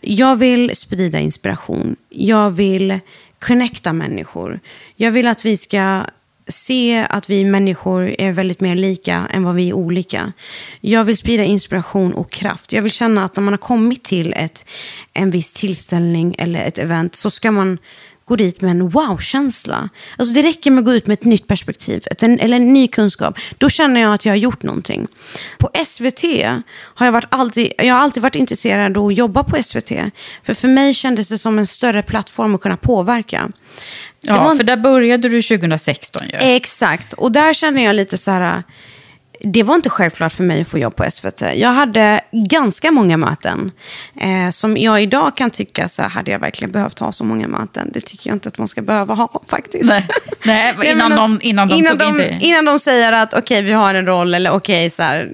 [SPEAKER 2] Jag vill sprida inspiration. Jag vill connecta människor. Jag vill att vi ska se att vi människor är väldigt mer lika än vad vi är olika. Jag vill sprida inspiration och kraft. Jag vill känna att när man har kommit till ett, en viss tillställning eller ett event så ska man gå dit med en wow-känsla. Alltså det räcker med att gå ut med ett nytt perspektiv, ett, eller en ny kunskap. Då känner jag att jag har gjort någonting. På SVT har jag, varit alltid, jag har alltid varit intresserad av att jobba på SVT. För för mig kändes det som en större plattform att kunna påverka.
[SPEAKER 1] Ja,
[SPEAKER 2] var-
[SPEAKER 1] för där började du 2016 ju.
[SPEAKER 2] Exakt, och där känner jag lite så här, det var inte självklart för mig att få jobb på SVT. Jag hade ganska många möten. Eh, som jag idag kan tycka, så hade jag verkligen behövt ha så många möten? Det tycker jag inte att man ska behöva ha faktiskt.
[SPEAKER 1] Nej. Nej, innan de-
[SPEAKER 2] alltså,
[SPEAKER 1] innan de
[SPEAKER 2] innan
[SPEAKER 1] in
[SPEAKER 2] de,
[SPEAKER 1] dig.
[SPEAKER 2] Innan de säger att okej, vi har en roll, eller okej, så här,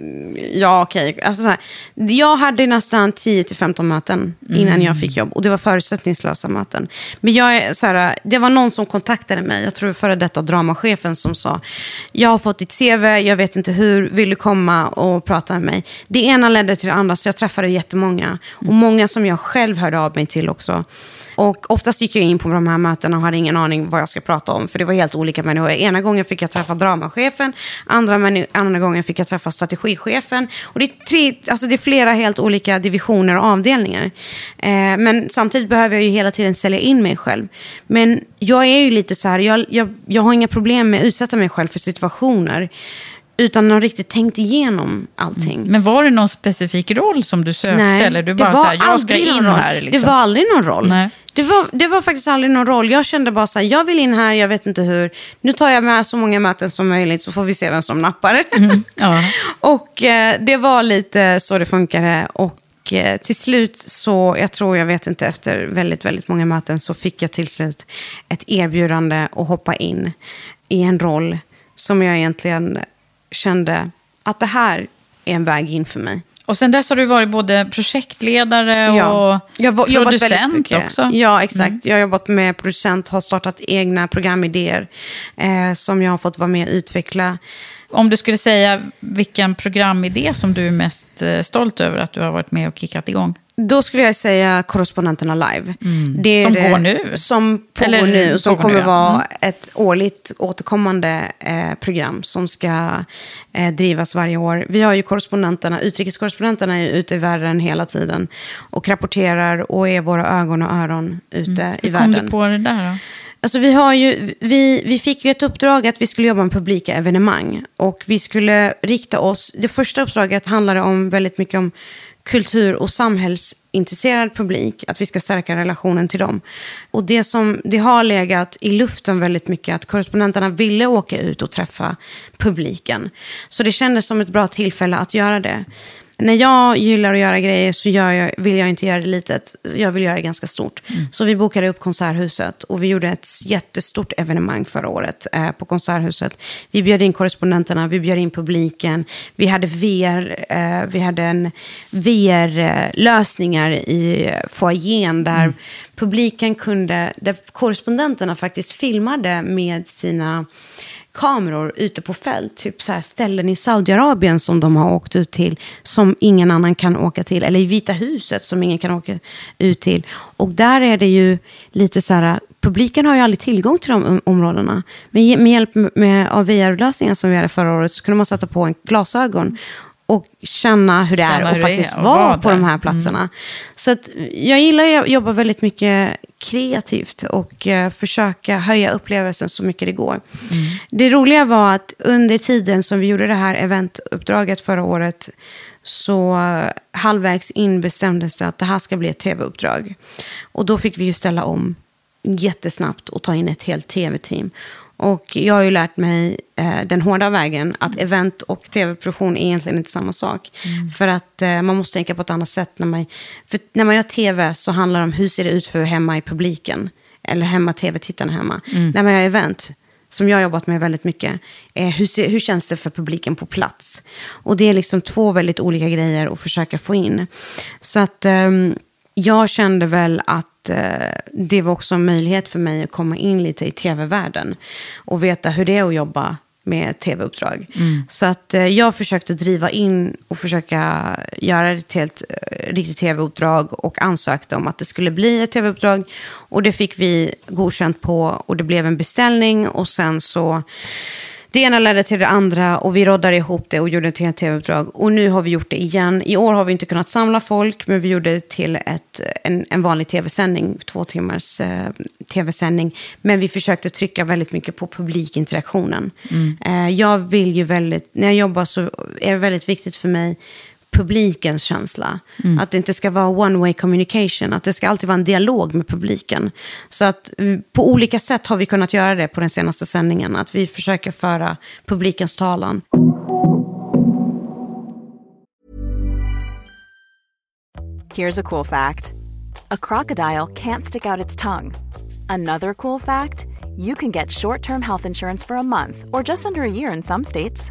[SPEAKER 2] ja okej. Alltså, så här, jag hade nästan 10-15 möten innan
[SPEAKER 1] Mm.
[SPEAKER 2] jag fick jobb. Och det var förutsättningslösa möten. Men jag så här, det var någon som kontaktade mig, jag tror före detta dramachefen, som sa, jag har fått ditt CV, jag vet inte hur, vill du komma och prata med mig? Det ena ledde till det andra, så jag träffade jättemånga. Och många som jag själv hörde av mig till också. Och oftast gick jag in på de här mötena och hade ingen aning vad jag ska prata om. För det var helt olika människor. Ena gången fick jag träffa dramachefen. Andra, andra gången fick jag träffa strategichefen. Och det är, tre, alltså det är flera helt olika divisioner och avdelningar. Eh, men samtidigt behöver jag ju hela tiden sälja in mig själv. Men jag är ju lite så här, jag, jag, jag har inga problem med att utsätta mig själv för situationer. Utan att riktigt tänkt igenom allting.
[SPEAKER 1] Men var det någon specifik roll som du sökte? eller du
[SPEAKER 2] det
[SPEAKER 1] bara
[SPEAKER 2] var
[SPEAKER 1] så här, jag ska in här? Liksom.
[SPEAKER 2] Det var aldrig någon roll.
[SPEAKER 1] Nej.
[SPEAKER 2] Det var, det var faktiskt aldrig någon roll. Jag kände bara så här, jag vill in här, jag vet inte hur. Nu tar jag med så många möten som möjligt så får vi se vem som nappar.
[SPEAKER 1] Ja.
[SPEAKER 2] och eh, det var lite så det funkade. Och eh, till slut så, jag tror, jag vet inte, efter väldigt, väldigt många möten så fick jag till slut ett erbjudande att hoppa in i en roll som jag egentligen kände att det här är en väg in för mig.
[SPEAKER 1] Och sen dess har du varit både projektledare och
[SPEAKER 2] jag väldigt
[SPEAKER 1] producent också.
[SPEAKER 2] Ja, exakt. Jag har jobbat med producent, har startat egna programidéer eh, som jag har fått vara med och utveckla.
[SPEAKER 1] Om du skulle säga vilken programidé som du är mest eh, stolt över att du har varit med och kickat igång?
[SPEAKER 2] Då skulle jag säga Korrespondenterna live. Det är
[SPEAKER 1] Som
[SPEAKER 2] det-
[SPEAKER 1] går nu?
[SPEAKER 2] Som pågår nu som
[SPEAKER 1] pågår
[SPEAKER 2] kommer
[SPEAKER 1] nu, ja.
[SPEAKER 2] vara
[SPEAKER 1] Mm.
[SPEAKER 2] ett årligt återkommande eh, program som ska eh, drivas varje år. Vi har ju korrespondenterna, utrikeskorrespondenterna är ute i världen hela tiden och rapporterar och är våra ögon och öron ute i
[SPEAKER 1] Mm. Hur kom
[SPEAKER 2] världen.
[SPEAKER 1] du på det där då?
[SPEAKER 2] Alltså vi, har ju, vi, vi fick ju ett uppdrag att vi skulle jobba med publika evenemang. Och vi skulle rikta oss, det första uppdraget handlade om väldigt mycket om kultur och samhällsintresserad publik. Att vi ska stärka relationen till dem. Och det som det har legat i luften väldigt mycket att korrespondenterna ville åka ut och träffa publiken. Så det kändes som ett bra tillfälle att göra det. När jag gillar att göra grejer så gör jag, vill jag inte göra det litet. Jag vill göra det ganska stort. Så vi bokade upp Konserthuset och vi gjorde ett jättestort evenemang förra året eh, på Konserthuset. Vi bjöd in korrespondenterna, vi bjöd in publiken. Vi hade VR, eh, vi hade en VR-lösningar i foajén där publiken kunde, där korrespondenterna faktiskt filmade med sina kameror ute på fält. Typ så här ställen i Saudiarabien som de har åkt ut till som ingen annan kan åka till. Eller i Vita huset som ingen kan åka ut till. Och där är det ju lite så här, publiken har ju aldrig tillgång till de områdena. Men med hjälp med, av VR-lösningar som vi hade förra året så kunde man sätta på en glasögon och känna hur det
[SPEAKER 1] Känna
[SPEAKER 2] är och
[SPEAKER 1] det
[SPEAKER 2] faktiskt
[SPEAKER 1] är och
[SPEAKER 2] vara på de här platserna. Så att jag gillar att jobba väldigt mycket kreativt och eh, försöka höja upplevelsen så mycket det går. Det roliga var att under tiden som vi gjorde det här eventuppdraget förra året så eh, halvvägs in bestämdes det att det här ska bli ett tv-uppdrag. Och då fick vi ju ställa om jättesnabbt och ta in ett helt tv-team. Och jag har ju lärt mig eh, den hårda vägen att event och tv-produktion är egentligen inte samma sak. För att eh, man måste tänka på ett annat sätt. När man, för när man gör tv så handlar det om hur ser det ut för hemma i publiken. Eller hemma tv-tittarna hemma. När man gör event, som jag har jobbat med väldigt mycket, är hur, ser, hur känns det för publiken på plats? Och det är liksom två väldigt olika grejer att försöka få in. Så att ehm, jag kände väl att eh, det var också en möjlighet för mig att komma in lite i tv-världen. Och veta hur det är att jobba med tv-uppdrag. Så att eh, jag försökte driva in och försöka göra ett eh, riktigt tv-uppdrag. Och ansökte om att det skulle bli ett tv-uppdrag. Och det fick vi godkänt på och det blev en beställning. Och sen så det ena ledde till det andra och vi roddade ihop det och gjorde det till ett tv-uppdrag. Och nu har vi gjort det igen. I år har vi inte kunnat samla folk, men vi gjorde det till ett, en, en vanlig tv-sändning, två timmars eh, tv-sändning. Men vi försökte trycka väldigt mycket på publikinteraktionen. Mm. Eh, jag vill ju väldigt, när jag jobbar så är det väldigt viktigt för mig publikens känsla. Mm. Att det inte ska vara one way communication, att det ska alltid vara en dialog med publiken. Så att eh, på olika sätt har vi kunnat göra det på den senaste sändningen. Att vi försöker föra publikens talan.
[SPEAKER 3] Here's a cool fact. A crocodile can't stick out its tongue. Another cool fact, you can get short-term health insurance for a month or just under a year in some states.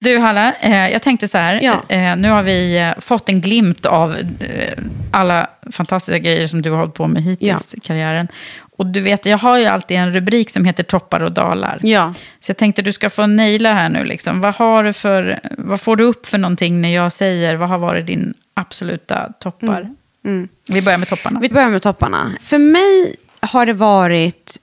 [SPEAKER 1] Du Halla, eh, jag tänkte så här.
[SPEAKER 2] Ja.
[SPEAKER 1] Eh, nu har vi eh, fått en glimt av eh, alla fantastiska grejer som du har hållit på med hittills i karriären. Och du vet, jag har ju alltid en rubrik som heter toppar och dalar.
[SPEAKER 2] Ja.
[SPEAKER 1] Så jag tänkte du ska få naila här nu. Liksom. Vad, har du för, vad får du upp för någonting när jag säger vad har varit din absoluta toppar? Vi börjar med topparna.
[SPEAKER 2] Vi börjar med topparna. För mig har det varit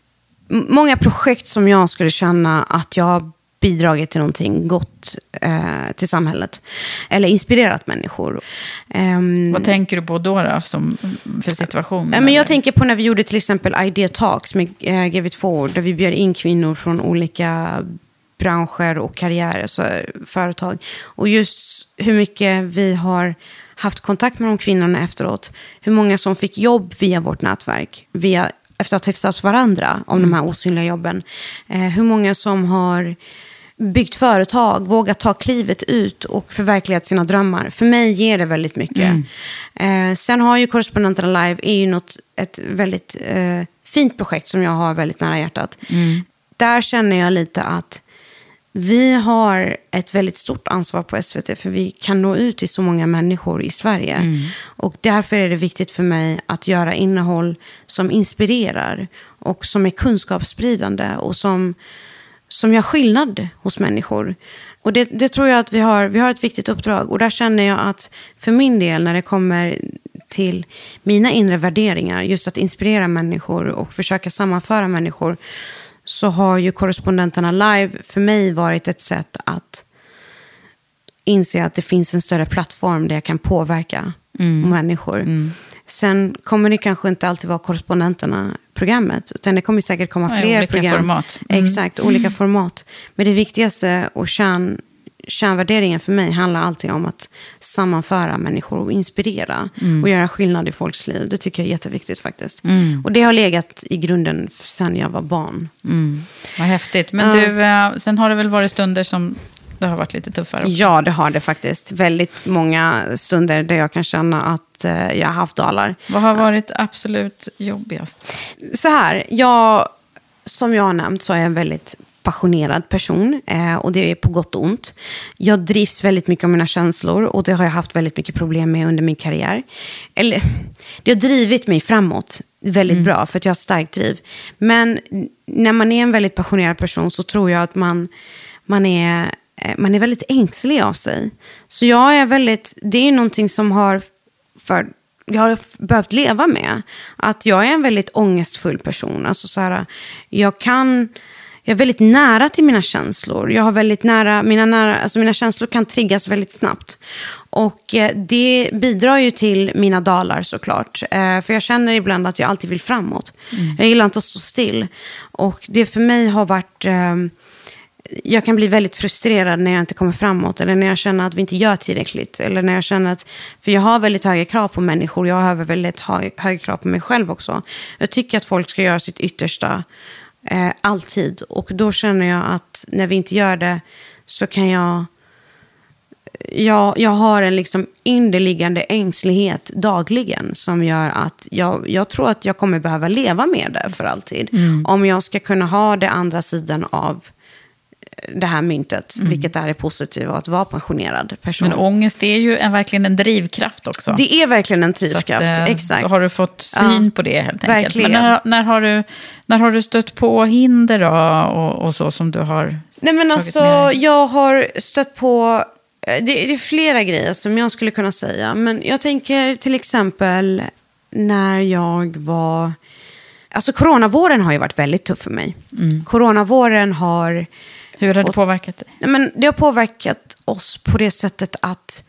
[SPEAKER 2] många projekt som jag skulle känna att jag bidragit till någonting gott eh, till samhället. Eller inspirerat människor. Ehm,
[SPEAKER 1] Vad tänker du på då, då som, för situation?
[SPEAKER 2] Ja, men jag tänker på när vi gjorde till exempel Idea Talks med eh, Give It Forward, där vi bjöd in kvinnor från olika branscher och karriärer, så, företag. Och just hur mycket vi har haft kontakt med de kvinnorna efteråt. Hur många som fick jobb via vårt nätverk, via, efter att ha träffat varandra om de här osynliga jobben. Eh, hur många som har byggt företag, vågat ta klivet ut och förverkligat sina drömmar. För mig ger det väldigt mycket. Eh, sen har ju Korrespondenterna Live är ju något, ett väldigt eh, fint projekt som jag har väldigt nära hjärtat. Där känner jag lite att vi har ett väldigt stort ansvar på SVT för vi kan nå ut till så många människor i Sverige. Och därför är det viktigt för mig att göra innehåll som inspirerar och som är kunskapsspridande och som, som gör skillnad hos människor. Och det, det tror jag att vi har, vi har ett viktigt uppdrag. Och där känner jag att för min del när det kommer till mina inre värderingar, just att inspirera människor och försöka sammanföra människor, så har ju korrespondenterna live för mig varit ett sätt att inse att det finns en större plattform där jag kan påverka människor. Sen kommer det kanske inte alltid vara korrespondenterna programmet, utan det kommer säkert komma
[SPEAKER 1] Nej,
[SPEAKER 2] fler
[SPEAKER 1] olika
[SPEAKER 2] program.
[SPEAKER 1] format. Mm.
[SPEAKER 2] Exakt, olika format. Men det viktigaste och kärn, kärnvärderingen för mig handlar alltid om att sammanföra människor och inspirera
[SPEAKER 1] Mm.
[SPEAKER 2] och göra skillnad i folks liv. Det tycker jag är jätteviktigt faktiskt. Och det har legat i grunden sedan jag var barn.
[SPEAKER 1] Vad häftigt. Men du, eh, sen har det väl varit stunder som det har varit lite tuffare också?
[SPEAKER 2] Ja, det har det faktiskt. Väldigt många stunder där jag kan känna att eh, jag har haft dalar.
[SPEAKER 1] Vad har varit absolut jobbigast?
[SPEAKER 2] så här, jag, som jag har nämnt så är jag en väldigt passionerad person eh, och det är på gott och ont. Jag drivs väldigt mycket av mina känslor och det har jag haft väldigt mycket problem med under min karriär. Eller, det har drivit mig framåt väldigt bra för att jag har starkt driv. Men när man är en väldigt passionerad person så tror jag att man, man är man är väldigt ängslig av sig. Så jag är väldigt, det är någonting som har för, jag har behövt leva med. Att jag är en väldigt ångestfull person. Alltså så här, jag kan... Jag är väldigt nära till mina känslor. Jag har väldigt nära, mina, nära, alltså mina känslor kan triggas väldigt snabbt. Och eh, det bidrar ju till mina dalar såklart. Eh, för jag känner ibland att jag alltid vill framåt. Jag gillar inte att stå still. Och det för mig har varit... Jag kan bli väldigt frustrerad när jag inte kommer framåt eller när jag känner att vi inte gör tillräckligt. Eller när jag känner att, för jag har väldigt höga krav på människor, jag har väldigt hö- höga krav på mig själv också. Jag tycker att folk ska göra sitt yttersta, eh, alltid. Och då känner jag att när vi inte gör det så kan jag, jag, jag har en liksom inderliggande ängslighet dagligen som gör att jag, jag tror att jag kommer behöva leva med det för alltid. Om jag ska kunna ha det andra sidan av det här myntet, vilket är det positiva att vara pensionerad person.
[SPEAKER 1] Men ångest är ju en, verkligen en drivkraft också.
[SPEAKER 2] det är verkligen en
[SPEAKER 1] Så att,
[SPEAKER 2] drivkraft,
[SPEAKER 1] eh,
[SPEAKER 2] exakt.
[SPEAKER 1] Då har du fått syn
[SPEAKER 2] Ja,
[SPEAKER 1] på det helt enkelt.
[SPEAKER 2] verkligen.
[SPEAKER 1] Men när, när, har du, när har du stött på hinder då, och, och så som du har
[SPEAKER 2] Nej men alltså, jag har stött på, eh, det, det är flera grejer som jag skulle kunna säga. Men jag tänker till exempel när jag var, alltså coronavåren har ju varit väldigt tuff för mig. Coronavåren har,
[SPEAKER 1] Hur har det påverkat dig?
[SPEAKER 2] Nej, men det har påverkat oss på det sättet att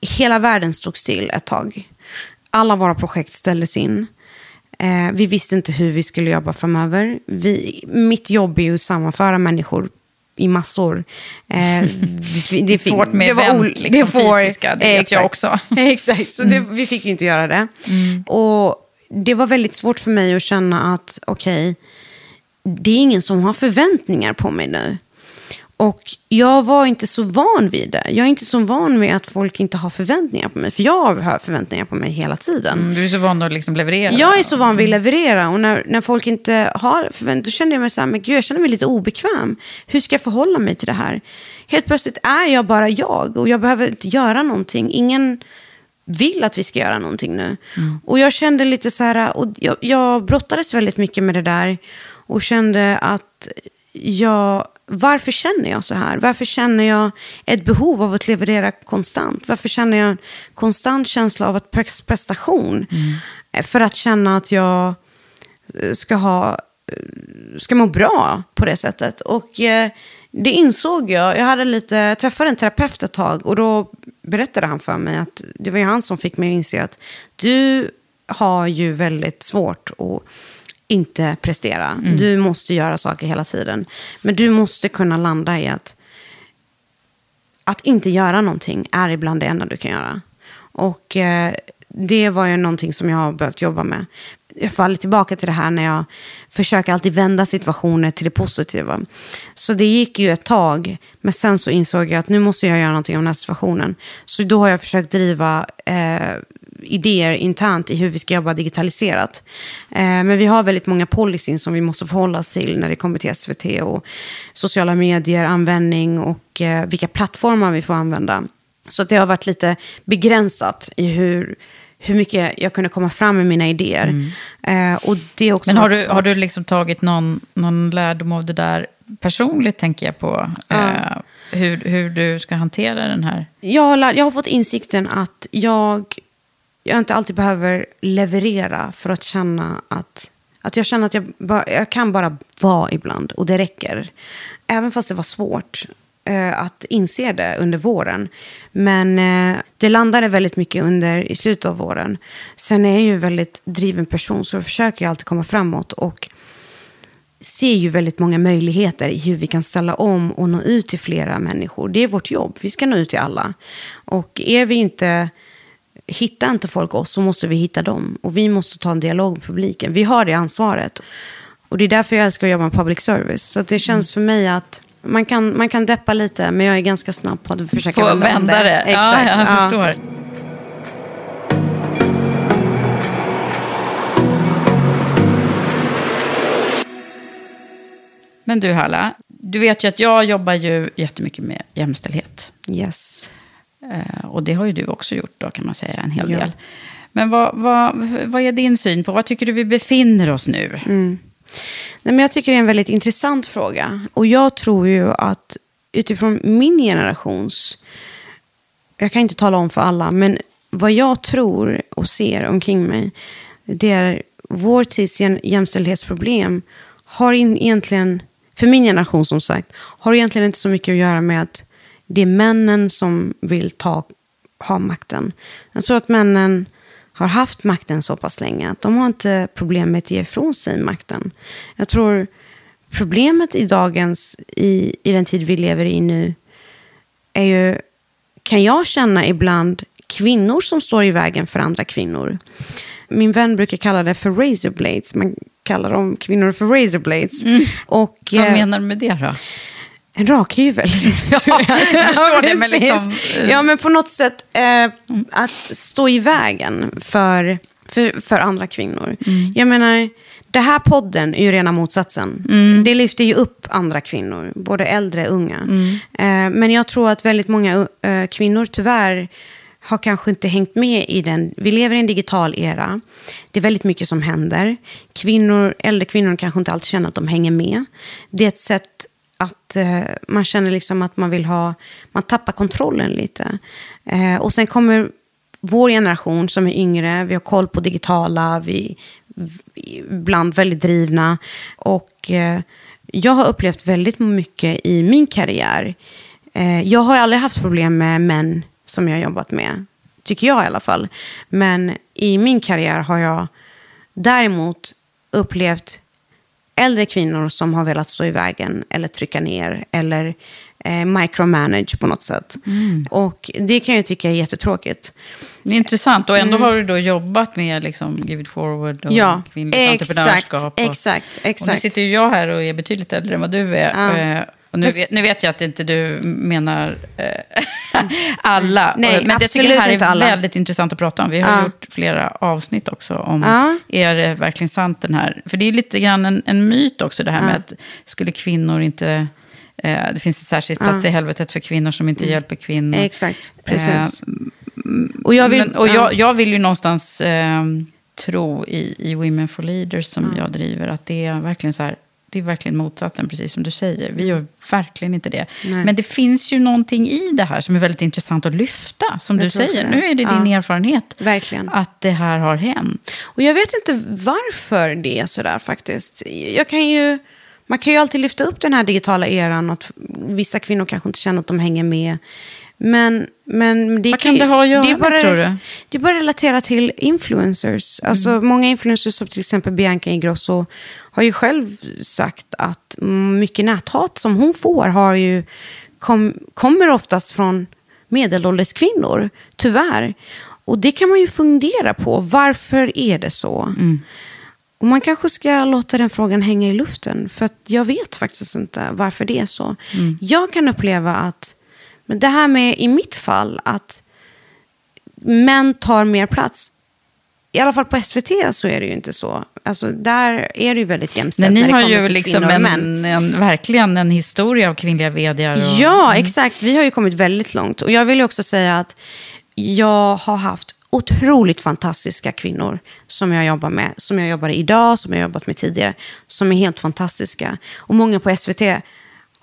[SPEAKER 2] hela världen stod still ett tag. Alla våra projekt ställdes in. Eh, vi visste inte hur vi skulle jobba framöver. Vi, mitt jobb är ju att sammanföra människor i massor. Eh, vi- det, fick-
[SPEAKER 1] Svårt med
[SPEAKER 2] det var
[SPEAKER 1] event, liksom,
[SPEAKER 2] det får-
[SPEAKER 1] fysiska, det vet jag också.
[SPEAKER 2] Exakt, så det, vi fick ju inte göra det. Och det var väldigt svårt för mig att känna att, okej, det är ingen som har förväntningar på mig nu. Och jag var inte så van vid det. Jag är inte så van vid att folk inte har förväntningar på mig. För jag har förväntningar på mig hela tiden.
[SPEAKER 1] Mm, Du är så van att liksom leverera.
[SPEAKER 2] Jag är så van vid att leverera och när, när folk inte har förväntningar, då känner jag mig så här, men gud, jag känner mig lite obekväm. Hur ska jag förhålla mig till det här? Helt plötsligt är jag bara jag och jag behöver inte göra någonting. Ingen vill att vi ska göra någonting nu. Och jag kände lite så här, och jag, jag brottades väldigt mycket med det där och kände att jag, varför känner jag så här? Varför känner jag ett behov av att leverera konstant? Varför känner jag en konstant känsla av att pre- prestation? För att känna att jag eh, ska ha eh, ska må bra på det sättet. Och eh, det insåg jag. Jag hade lite, jag träffade en terapeut ett tag och då berättade han för mig att det var ju han som fick mig att inse att du har ju väldigt svårt att inte prestera. Du måste göra saker hela tiden. Men du måste kunna landa i att att inte göra någonting är ibland det enda du kan göra. Och eh, det var ju någonting som jag har behövt jobba med. Jag faller tillbaka till det här när jag försöker alltid vända situationer till det positiva. Så det gick ju ett tag, men sen så insåg jag att nu måste jag göra någonting om den här situationen. Så då har jag försökt driva eh, idéer internt i hur vi ska jobba digitaliserat. Eh, men vi har väldigt många policyn som vi måste förhålla oss till när det kommer till SVT och sociala medier, användning och eh, vilka plattformar vi får använda. Så det har varit lite begränsat i hur, hur mycket jag kunde komma fram med mina idéer. Eh, och det också
[SPEAKER 1] Men har du, har du liksom tagit någon, någon lärdom av det där personligt, tänker jag på? Eh, hur, hur du ska hantera den här...
[SPEAKER 2] jag, har, jag har fått insikten att jag, jag inte alltid behöver leverera för att känna att... Att jag känner att jag, bara, jag kan bara vara ibland och det räcker. Även fast det var svårt att inse det under våren. Men eh, det landade väldigt mycket under i slutet av våren. Sen är jag ju en väldigt driven person så jag försöker alltid komma framåt. Och ser ju väldigt många möjligheter i hur vi kan ställa om och nå ut till flera människor. Det är vårt jobb, vi ska nå ut till alla. Och är vi inte, hittar inte folk oss så måste vi hitta dem. Och vi måste ta en dialog med publiken. Vi har det ansvaret. Och det är därför jag älskar att jobba med public service. Så det känns
[SPEAKER 1] Mm.
[SPEAKER 2] för mig att man kan, man kan deppa lite, men jag är ganska snabb på att försöka
[SPEAKER 1] Få
[SPEAKER 2] vända,
[SPEAKER 1] vända det.
[SPEAKER 2] Exakt.
[SPEAKER 1] Ja, jag
[SPEAKER 2] ja.
[SPEAKER 1] förstår. Men du Halla, du vet ju att jag jobbar ju jättemycket med jämställdhet.
[SPEAKER 2] Yes.
[SPEAKER 1] Eh, och det har ju du också gjort då kan man säga en hel
[SPEAKER 2] Ja.
[SPEAKER 1] del. Men vad, vad, vad är din syn på, vad tycker du vi befinner oss nu?
[SPEAKER 2] Nej, men jag tycker det är en väldigt intressant fråga. Och jag tror ju att utifrån min generations... Jag kan inte tala om för alla, men vad jag tror och ser omkring mig, det är vår tids jämställdhetsproblem har in, egentligen, för min generation som sagt, har egentligen inte så mycket att göra med att det är männen som vill ta, ha makten. Jag tror att männen har haft makten så pass länge att de har inte problem med att ge ifrån sig makten. Jag tror problemet i dagens, i, i den tid vi lever i nu, är ju, kan jag känna ibland, kvinnor som står i vägen för andra kvinnor. Min vän brukar kalla det för razor blades. Man kallar dem kvinnor för razor blades. Och,
[SPEAKER 1] Vad
[SPEAKER 2] eh,
[SPEAKER 1] menar du med det då?
[SPEAKER 2] En rakhyvel.
[SPEAKER 1] Ja, jag förstår det, men liksom, eh.
[SPEAKER 2] Ja, men på något sätt eh, att stå i vägen för, för, för andra kvinnor.
[SPEAKER 1] Mm.
[SPEAKER 2] Jag menar, det här podden är ju rena motsatsen.
[SPEAKER 1] Mm.
[SPEAKER 2] Det lyfter ju upp andra kvinnor, både äldre och unga.
[SPEAKER 1] Mm.
[SPEAKER 2] Eh, men jag tror att väldigt många eh, kvinnor tyvärr har kanske inte hängt med i den. Vi lever i en digital era. Det är väldigt mycket som händer. Kvinnor, äldre kvinnor kanske inte alltid känner att de hänger med. Det är ett sätt att eh, man känner liksom att man vill ha, man tappar kontrollen lite. Eh, och sen kommer vår generation som är yngre, vi har koll på digitala, vi är ibland väldigt drivna. Och eh, jag har upplevt väldigt mycket i min karriär. Eh, jag har aldrig haft problem med män som jag har jobbat med, tycker jag i alla fall. Men i min karriär har jag däremot upplevt äldre kvinnor som har velat stå i vägen eller trycka ner eller eh, micromanage på något sätt. Och det kan jag tycka är jättetråkigt.
[SPEAKER 1] Det är intressant, och ändå har du då jobbat med liksom, Give it forward och
[SPEAKER 2] Mm. Ja,
[SPEAKER 1] kvinnligt
[SPEAKER 2] exakt,
[SPEAKER 1] entreprenörskap. Och,
[SPEAKER 2] exakt,
[SPEAKER 1] Och nu
[SPEAKER 2] exakt.
[SPEAKER 1] sitter ju jag här och är betydligt äldre än vad du är.
[SPEAKER 2] Ja.
[SPEAKER 1] Eh, Och nu, vet, nu vet jag att inte du menar eh, alla.
[SPEAKER 2] Nej,
[SPEAKER 1] Men det tycker
[SPEAKER 2] absolut
[SPEAKER 1] här är väldigt intressant att prata om. Vi har
[SPEAKER 2] Ja.
[SPEAKER 1] gjort flera avsnitt också om,
[SPEAKER 2] Ja.
[SPEAKER 1] är det verkligen sant den här? För det är lite grann en, en myt också det här med att skulle kvinnor inte... Eh, det finns en särskild plats i helvetet för kvinnor som inte hjälper kvinnor.
[SPEAKER 2] Exakt, precis.
[SPEAKER 1] Eh,
[SPEAKER 2] och jag vill,
[SPEAKER 1] men, och
[SPEAKER 2] ja.
[SPEAKER 1] jag, jag vill ju någonstans eh, tro i, i Women for Leaders som jag driver att det är verkligen så här. Det är verkligen motsatsen, precis som du säger. Vi gör verkligen inte det.
[SPEAKER 2] Nej.
[SPEAKER 1] Men det finns ju någonting i det här som är väldigt intressant att lyfta. Som
[SPEAKER 2] Jag
[SPEAKER 1] du säger, nu är det din
[SPEAKER 2] Ja.
[SPEAKER 1] erfarenhet.
[SPEAKER 2] Verkligen.
[SPEAKER 1] Att det här har hänt.
[SPEAKER 2] Och jag vet inte varför det är sådär faktiskt. Jag kan ju, man kan ju alltid lyfta upp den här digitala eran. Att vissa kvinnor kanske inte känner att de hänger med. Men, men det
[SPEAKER 1] Vad kan det ha att göra
[SPEAKER 2] är
[SPEAKER 1] med,
[SPEAKER 2] bara,
[SPEAKER 1] tror du?
[SPEAKER 2] Det är bara relaterat till influencers. Alltså, Många influencers, som till exempel Bianca Ingrosso, har ju själv sagt att mycket näthat som hon får har ju, kom, kommer oftast från medelålders kvinnor, tyvärr. Och det kan man ju fundera på. Varför är det så? Och man kanske ska låta den frågan hänga i luften. För att jag vet faktiskt inte varför det är så. Jag kan uppleva att, men det här med i mitt fall, att män tar mer plats. I alla fall på SVT så är det ju inte så. Alltså, där är det ju väldigt jämställt
[SPEAKER 1] Men ni har ju liksom
[SPEAKER 2] män.
[SPEAKER 1] en, en, verkligen en historia av kvinnliga vdar. Och,
[SPEAKER 2] Ja, exakt. Vi har ju kommit väldigt långt. Och jag vill ju också säga att jag har haft otroligt fantastiska kvinnor som jag jobbar med. Som jag jobbar idag, som jag jobbat med tidigare. Som är helt fantastiska. Och många på SVT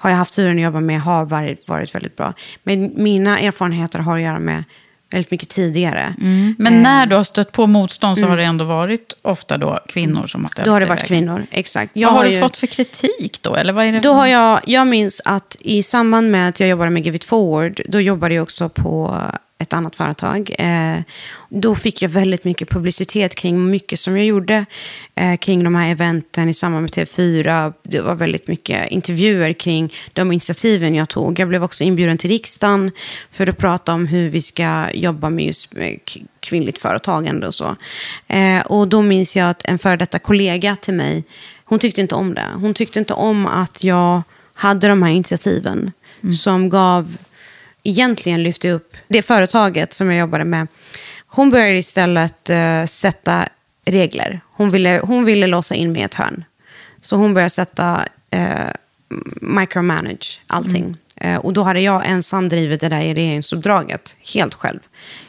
[SPEAKER 2] har jag haft turen att jobba med har varit, varit väldigt bra. Men mina erfarenheter har att göra med väldigt mycket tidigare.
[SPEAKER 1] Men när du har stött på motstånd så har det ändå varit ofta då kvinnor som har ställt
[SPEAKER 2] Då har det
[SPEAKER 1] sig
[SPEAKER 2] varit kvinnor, exakt. Jag
[SPEAKER 1] Vad har du
[SPEAKER 2] ju-
[SPEAKER 1] fått för kritik då? Eller vad är det
[SPEAKER 2] Då har jag, jag minns att i samband med att jag jobbade med Give It Forward, då jobbade jag också på ett annat företag. Eh, då fick jag väldigt mycket publicitet kring mycket som jag gjorde eh, kring de här eventen i samband med TV4. Det var väldigt mycket intervjuer kring de initiativen jag tog. Jag blev också inbjuden till riksdagen för att prata om hur vi ska jobba med just kvinnligt företagande och så. Eh, och då minns jag att en före detta kollega till mig, hon tyckte inte om det. Hon tyckte inte om att jag hade de här initiativen som gav, egentligen lyfte upp det företaget som jag jobbade med. Hon började istället eh, sätta regler. Hon ville, hon ville låsa in mig i ett hörn. Så hon började sätta eh, micromanage allting. Eh, och då hade jag ensam drivit det där i regeringsuppdraget, helt själv.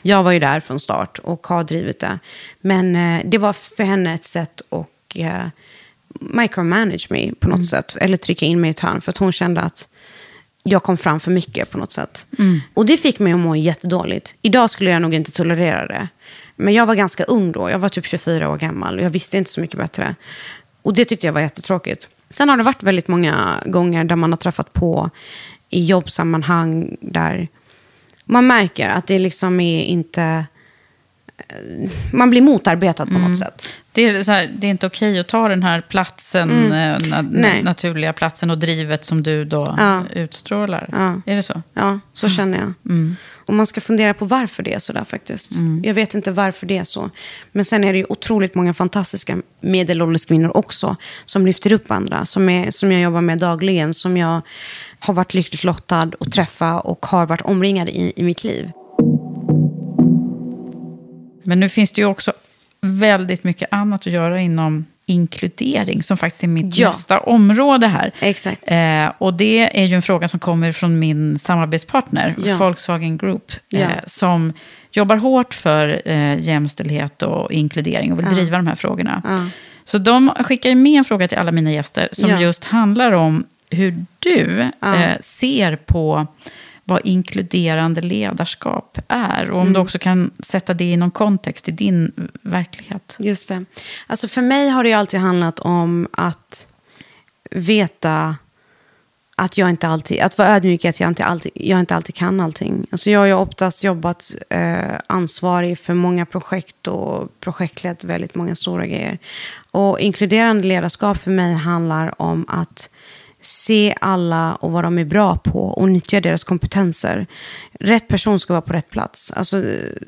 [SPEAKER 2] Jag var ju där från start och har drivit det. Men det var för henne ett sätt att micromanage mig på något sätt. Eller trycka in mig i ett hörn. För att hon kände att jag kom fram för mycket på något sätt. Och det fick mig att må jättedåligt. Idag skulle jag nog inte tolerera det. Men jag var ganska ung då. Jag var typ 24 år gammal. Och jag visste inte så mycket bättre. Och det tyckte jag var jättetråkigt. Sen har det varit väldigt många gånger där man har träffat på i jobbsammanhang där man märker att det liksom är inte... Man blir motarbetad på något sätt.
[SPEAKER 1] Det är, så här, det är inte okej att ta den här platsen, eh, na,
[SPEAKER 2] Mm. Nej.
[SPEAKER 1] naturliga platsen och drivet som du då
[SPEAKER 2] Ja.
[SPEAKER 1] utstrålar.
[SPEAKER 2] Ja.
[SPEAKER 1] Är det så?
[SPEAKER 2] Ja, så känner jag. Och man ska fundera på varför det är så där faktiskt. Jag vet inte varför det är så. Men sen är det ju otroligt många fantastiska medelålders kvinnor också som lyfter upp andra, som, är, som jag jobbar med dagligen, som jag har varit lyckligt lottad att träffa och har varit omringad i, i mitt liv.
[SPEAKER 1] Men nu finns det ju också väldigt mycket annat att göra inom inkludering, som faktiskt är mitt
[SPEAKER 2] Ja.
[SPEAKER 1] nästa område här.
[SPEAKER 2] Exakt.
[SPEAKER 1] Eh, och det är ju en fråga som kommer från min samarbetspartner,
[SPEAKER 2] Ja.
[SPEAKER 1] Volkswagen Group, eh,
[SPEAKER 2] Ja.
[SPEAKER 1] som jobbar hårt för eh, jämställdhet och inkludering och vill driva de här frågorna. Så de skickar ju med en fråga till alla mina gäster som just handlar om hur du eh, ser på vad inkluderande ledarskap är. Och om
[SPEAKER 2] Mm.
[SPEAKER 1] du också kan sätta det i någon kontext i din verklighet.
[SPEAKER 2] Just det. Alltså för mig har det ju alltid handlat om att veta att jag inte alltid, att vara ödmjuk att jag inte alltid, jag inte alltid kan allting. Alltså jag har ju oftast jobbat eh, ansvarig för många projekt och projektlett väldigt många stora grejer. Och inkluderande ledarskap för mig handlar om att se alla och vad de är bra på och nyttja deras kompetenser. Rätt person ska vara på rätt plats. Alltså,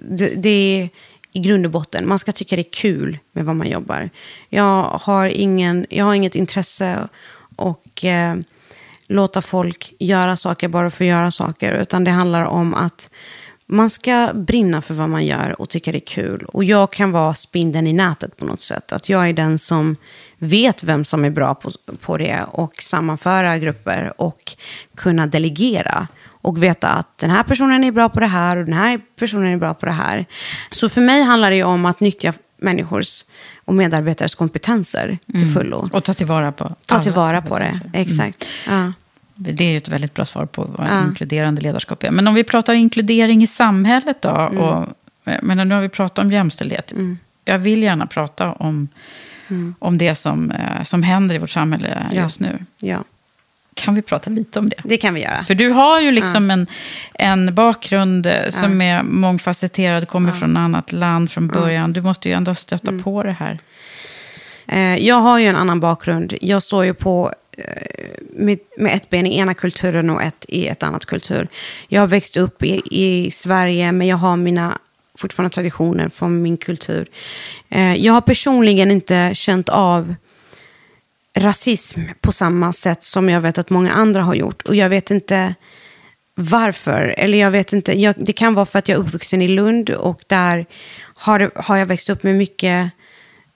[SPEAKER 2] det, det är i grund och botten. Man ska tycka det är kul med vad man jobbar. Jag har, ingen, jag har inget intresse och eh, låta folk göra saker bara för att göra saker. Utan det handlar om att man ska brinna för vad man gör och tycka det är kul. Och jag kan vara spindeln i nätet på något sätt. Att jag är den som vet vem som är bra på, på det och sammanföra grupper och kunna delegera. Och veta att den här personen är bra på det här och den här personen är bra på det här. Så för mig handlar det om att nyttja människors och medarbetares kompetenser till fullo.
[SPEAKER 1] Och ta tillvara på
[SPEAKER 2] Ta tillvara på det,
[SPEAKER 1] kompetenser.
[SPEAKER 2] exakt. Ja.
[SPEAKER 1] Det är ju ett väldigt bra svar på vad inkluderande ledarskap är. Men om vi pratar inkludering i samhället då.
[SPEAKER 2] Mm.
[SPEAKER 1] Och, menar, nu har vi pratat om jämställdhet. Jag vill gärna prata om, om det som, eh, som händer i vårt samhälle
[SPEAKER 2] Mm. Ja.
[SPEAKER 1] just nu.
[SPEAKER 2] ja,
[SPEAKER 1] Kan vi prata lite om det?
[SPEAKER 2] det kan vi göra.
[SPEAKER 1] För du har ju liksom en, en bakgrund eh, som är mångfacetterad, kommer från annat land från början. Du måste ju ändå stöta
[SPEAKER 2] Mm.
[SPEAKER 1] på det här.
[SPEAKER 2] Eh, jag har ju en annan bakgrund. Jag står ju på med, med ett ben i ena kulturen och ett i ett annat kultur. Jag har växt upp i, i Sverige, men jag har mina fortfarande traditioner från min kultur. Eh, jag har personligen inte känt av rasism på samma sätt som jag vet att många andra har gjort. Och jag vet inte varför. Eller jag vet inte. Jag, det kan vara för att jag är uppvuxen i Lund och där har, har jag växt upp med mycket...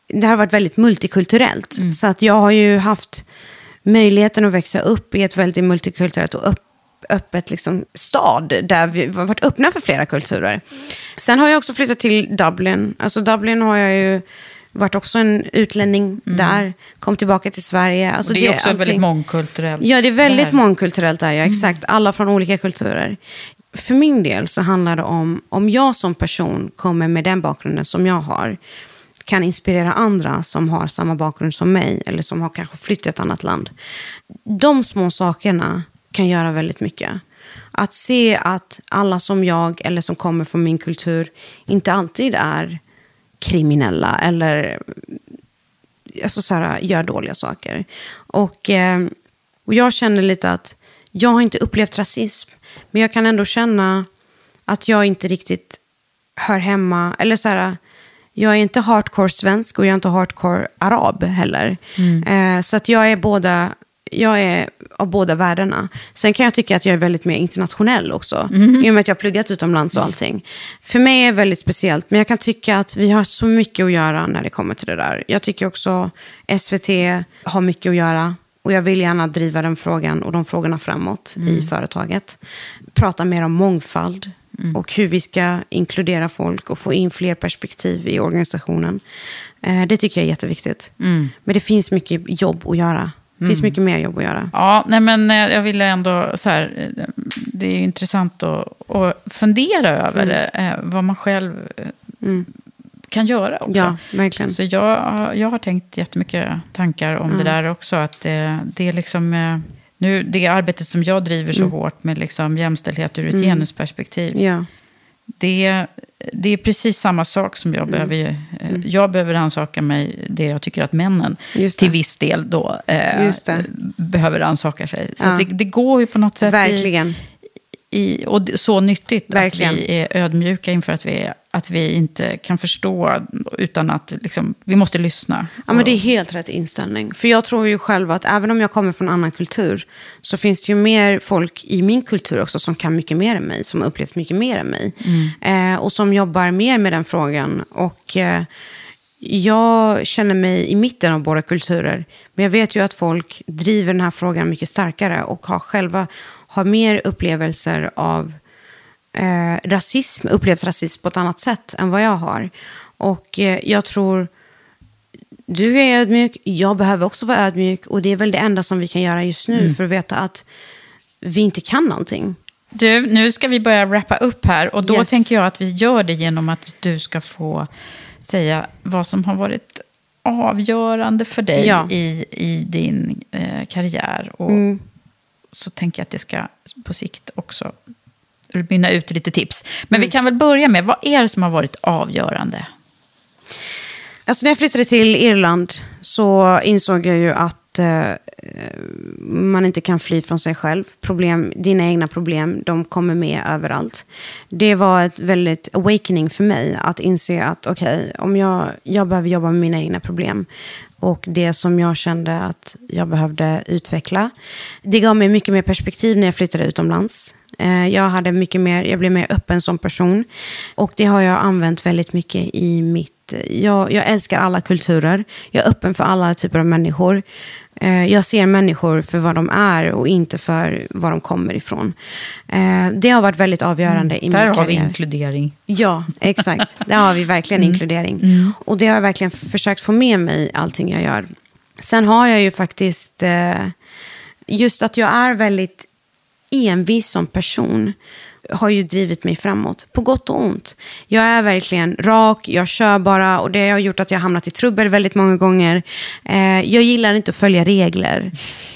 [SPEAKER 2] Det har varit väldigt multikulturellt. Så att jag har ju haft möjligheten att växa upp i ett väldigt multikulturellt och upp, öppet liksom, stad där vi har varit öppna för flera kulturer. Sen har jag också flyttat till Dublin. Alltså Dublin har jag ju varit också en utlänning där. Kom tillbaka till Sverige. Alltså,
[SPEAKER 1] det är också
[SPEAKER 2] allting-
[SPEAKER 1] väldigt mångkulturellt.
[SPEAKER 2] Ja, det är väldigt
[SPEAKER 1] där.
[SPEAKER 2] mångkulturellt där, ja. Exakt. Alla från olika kulturer. för min del så handlar det om, om jag som person kommer med den bakgrunden som jag har, kan inspirera andra som har samma bakgrund som mig eller som har kanske flyttat till ett annat land. De små sakerna kan göra väldigt mycket. Att se att alla som jag eller som kommer från min kultur inte alltid är kriminella eller alltså så här, gör dåliga saker. Och, eh, och jag känner lite att jag har inte upplevt rasism, men jag kan ändå känna att jag inte riktigt hör hemma, eller så här, jag är inte hardcore svensk och jag är inte hardcore arab heller. Mm. Eh, så att jag är båda jag är av båda världarna. Sen kan jag tycka att jag är väldigt mer internationell också. Mm. I och med att jag har pluggat utomlands och allting. För mig är det väldigt speciellt. Men jag kan tycka att vi har så mycket att göra när det kommer till det där. Jag tycker också SVT har mycket att göra. Och jag vill gärna driva den frågan och de frågorna framåt mm. i företaget. Prata mer om mångfald. Mm. Och hur vi ska inkludera folk och få in fler perspektiv i organisationen. Eh, det tycker jag är jätteviktigt. Mm. Men det finns mycket jobb att göra. Det finns mm. mycket mer jobb att göra.
[SPEAKER 1] Ja, nej men eh, jag ville ändå så här, eh, det är intressant att, att fundera över mm. det, eh, vad man själv mm. kan göra också.
[SPEAKER 2] Ja, verkligen.
[SPEAKER 1] Så jag, jag har tänkt jättemycket tankar om det där också. Att det, det är liksom, nu, det arbetet som jag driver så mm. hårt med liksom jämställdhet ur ett mm. genusperspektiv.
[SPEAKER 2] Ja.
[SPEAKER 1] Det, det är precis samma sak som jag mm. behöver. Mm. Jag behöver ansaka mig det jag tycker att männen till viss del då eh, behöver ansaka sig. Så ja. det, det, går ju på något sätt
[SPEAKER 2] Verkligen.
[SPEAKER 1] I, och så nyttigt Verkligen. att vi är ödmjuka inför att vi, att vi inte kan förstå utan att liksom, vi måste lyssna.
[SPEAKER 2] Ja, men det är helt rätt inställning. För jag tror ju själv att även om jag kommer från annan kultur så finns det ju mer folk i min kultur också som kan mycket mer än mig, som har upplevt mycket mer än mig. Mm. Eh, och som jobbar mer med den frågan. Och... Eh, jag känner mig i mitten av båda kulturer. Men jag vet ju att folk driver den här frågan mycket starkare och har själva har mer upplevelser av eh, rasism, upplevt rasism på ett annat sätt än vad jag har. Och eh, jag tror, du är ödmjuk, jag behöver också vara ödmjuk och det är väl det enda som vi kan göra just nu mm. för att veta att vi inte kan någonting.
[SPEAKER 1] Du, nu ska vi börja wrappa upp här och då yes. tänker jag att vi gör det genom att du ska få säga vad som har varit avgörande för dig ja. i, i din eh, karriär. Och mm så tänker jag att det ska på sikt också mynna ut lite tips. Men mm. vi kan väl börja med, vad är det som har varit avgörande?
[SPEAKER 2] Alltså när jag flyttade till Irland så insåg jag ju att eh, man inte kan fly från sig själv. Problem, dina egna problem, de kommer med överallt. Det var ett väldigt awakening för mig att inse att okej, okay, om jag, jag behöver jobba med mina egna problem. Och det som jag kände att jag behövde utveckla. Det gav mig mycket mer perspektiv när jag flyttade utomlands. Eh, jag, hade mycket mer, jag blev mer öppen som person. Och det har jag använt väldigt mycket i mitt... Jag, jag älskar alla kulturer. Jag är öppen för alla typer av människor. Eh, jag ser människor för vad de är och inte för var de kommer ifrån. Eh, det har varit väldigt avgörande mm. i min
[SPEAKER 1] Där
[SPEAKER 2] har
[SPEAKER 1] vi inkludering.
[SPEAKER 2] Ja, exakt. Där har vi verkligen mm. inkludering. Mm. Och det har jag verkligen försökt få med mig i allting jag gör. Sen har jag ju faktiskt, just att jag är väldigt envis som person har ju drivit mig framåt, på gott och ont. Jag är verkligen rak, jag kör bara och det har gjort att jag har hamnat i trubbel väldigt många gånger. Eh, jag gillar inte att följa regler.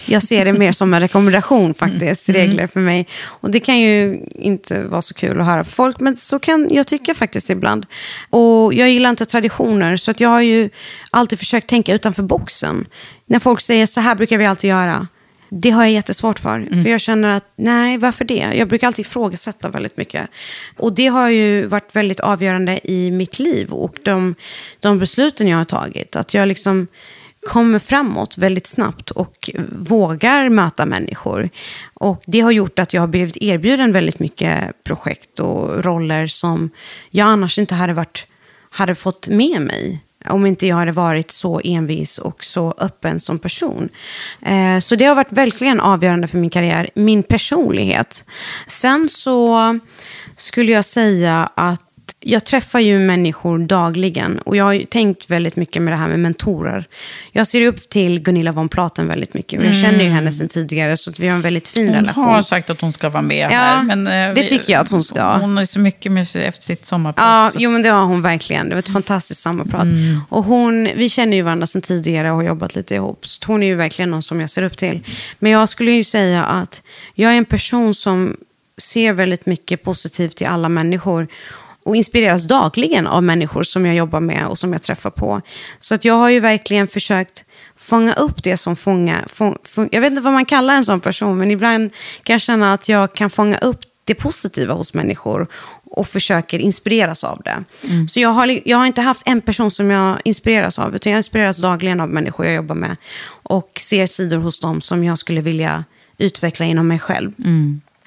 [SPEAKER 2] Jag ser det mer som en rekommendation faktiskt, mm. regler för mig. Och det kan ju inte vara så kul att höra för folk, men så kan jag tycka faktiskt ibland. Och jag gillar inte traditioner, så att jag har ju alltid försökt tänka utanför boxen. När folk säger så här brukar vi alltid göra det har jag jättesvårt för. Mm. För jag känner att, nej, varför det? Jag brukar alltid ifrågasätta väldigt mycket. Och det har ju varit väldigt avgörande i mitt liv och de, de besluten jag har tagit. Att jag liksom kommer framåt väldigt snabbt och vågar möta människor. Och det har gjort att jag har blivit erbjuden väldigt mycket projekt och roller som jag annars inte hade, varit, hade fått med mig om inte jag hade varit så envis och så öppen som person. Eh, så det har varit verkligen avgörande för min karriär, min personlighet. Sen så skulle jag säga att jag träffar ju människor dagligen och jag har ju tänkt väldigt mycket med det här med mentorer. Jag ser upp till Gunilla von Platen väldigt mycket och jag känner ju henne sedan tidigare så att vi har en väldigt fin
[SPEAKER 1] Hon
[SPEAKER 2] relation.
[SPEAKER 1] har sagt att hon ska vara med
[SPEAKER 2] Ja,
[SPEAKER 1] här. Men, eh,
[SPEAKER 2] det
[SPEAKER 1] vi-
[SPEAKER 2] tycker jag att hon ska.
[SPEAKER 1] Hon är så mycket med sig efter sitt sommarprat.
[SPEAKER 2] Ja,
[SPEAKER 1] så-
[SPEAKER 2] jo men det har hon verkligen. Det var ett fantastiskt sammanprat. Och hon, vi känner ju varandra sedan tidigare och har jobbat lite ihop. Så hon är ju verkligen någon som jag ser upp till. Men jag skulle ju säga att jag är en person som ser väldigt mycket positivt i alla människor. Och inspireras dagligen av människor som jag jobbar med och som jag träffar på. Så att jag har ju verkligen försökt fånga upp det som fångar... Fång, fång, jag vet inte vad man kallar en sån person, men ibland kan jag känna att jag kan fånga upp det positiva hos människor och försöker inspireras av det. Så jag har, jag har inte haft en person som jag inspireras av, utan jag inspireras dagligen av människor jag jobbar med och ser sidor hos dem som jag skulle vilja utveckla inom mig själv.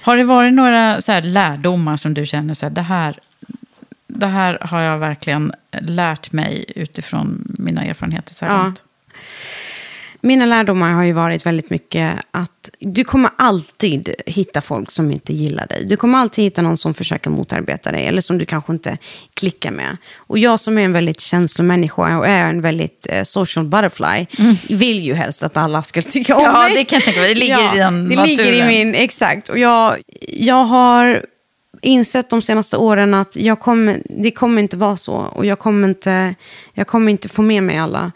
[SPEAKER 1] Har det varit några så lärdomar som du känner så här, det här, det här har jag verkligen lärt mig utifrån mina erfarenheter så här
[SPEAKER 2] Ja.
[SPEAKER 1] långt?
[SPEAKER 2] Mina lärdomar har ju varit väldigt mycket att du kommer alltid hitta folk som inte gillar dig. Du kommer alltid hitta någon som försöker motarbeta dig eller som du kanske inte klickar med. Och jag som är en väldigt känslomänniska och är en väldigt eh, social butterfly vill ju helst att alla ska tycka om
[SPEAKER 1] Ja,
[SPEAKER 2] mig.
[SPEAKER 1] det kan jag tänka mig. Det ligger i den
[SPEAKER 2] Det ligger i min, exakt. Och jag, jag har insett de senaste åren att jag kommer, det kommer inte vara så. Och jag kommer inte, jag kommer inte få med mig alla.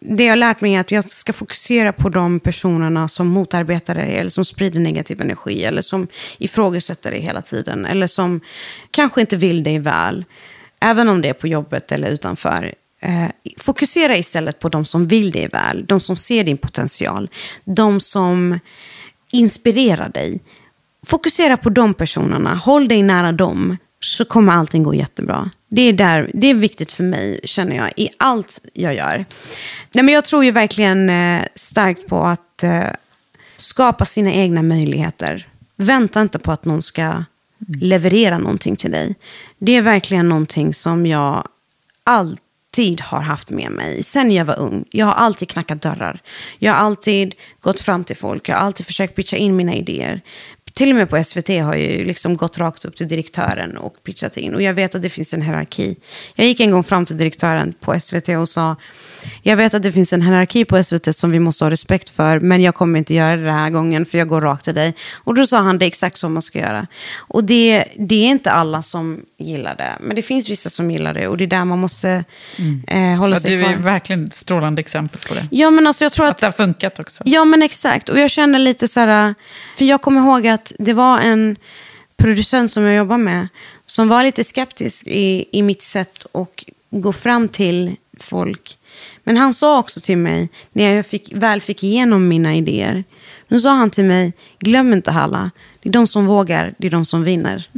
[SPEAKER 2] Det jag har lärt mig är att jag ska fokusera på de personerna som motarbetar dig, eller som sprider negativ energi, eller som ifrågasätter dig hela tiden, eller som kanske inte vill dig väl, även om det är på jobbet eller utanför. Eh, fokusera istället på de som vill dig väl, de som ser din potential, de som inspirerar dig. Fokusera på de personerna, håll dig nära dem, så kommer allting gå jättebra. Det är, där, det är viktigt för mig, känner jag, i allt jag gör. Nej, men jag tror ju verkligen eh, starkt på att eh, skapa sina egna möjligheter. Vänta inte på att någon ska leverera någonting till dig. Det är verkligen någonting som jag alltid har haft med mig sen jag var ung. Jag har alltid knackat dörrar. Jag har alltid gått fram till folk. Jag har alltid försökt pitcha in mina idéer. Till och med på SVT har jag ju liksom gått rakt upp till direktören och pitchat in. Och jag vet att det finns en hierarki. Jag gick en gång fram till direktören på SVT och sa, jag vet att det finns en hierarki på SVT som vi måste ha respekt för, men jag kommer inte göra det den här gången för jag går rakt till dig. Och då sa han, det är exakt så man ska göra. Och det, det är inte alla som gillar det, men det finns vissa som gillar det och det är där man måste eh, hålla
[SPEAKER 1] Ja,
[SPEAKER 2] sig
[SPEAKER 1] du är
[SPEAKER 2] kvar.
[SPEAKER 1] verkligen ett strålande exempel på det.
[SPEAKER 2] Ja, men alltså jag tror
[SPEAKER 1] Att
[SPEAKER 2] att...
[SPEAKER 1] det har funkat också.
[SPEAKER 2] Ja, men exakt. Och jag känner lite så här... För jag kommer ihåg att det var en producent som jag jobbar med som var lite skeptisk i, i mitt sätt att gå fram till folk. Men han sa också till mig, när jag fick, väl fick igenom mina idéer, nu sa han till mig, glöm inte Halla, det är de som vågar, det är de som vinner.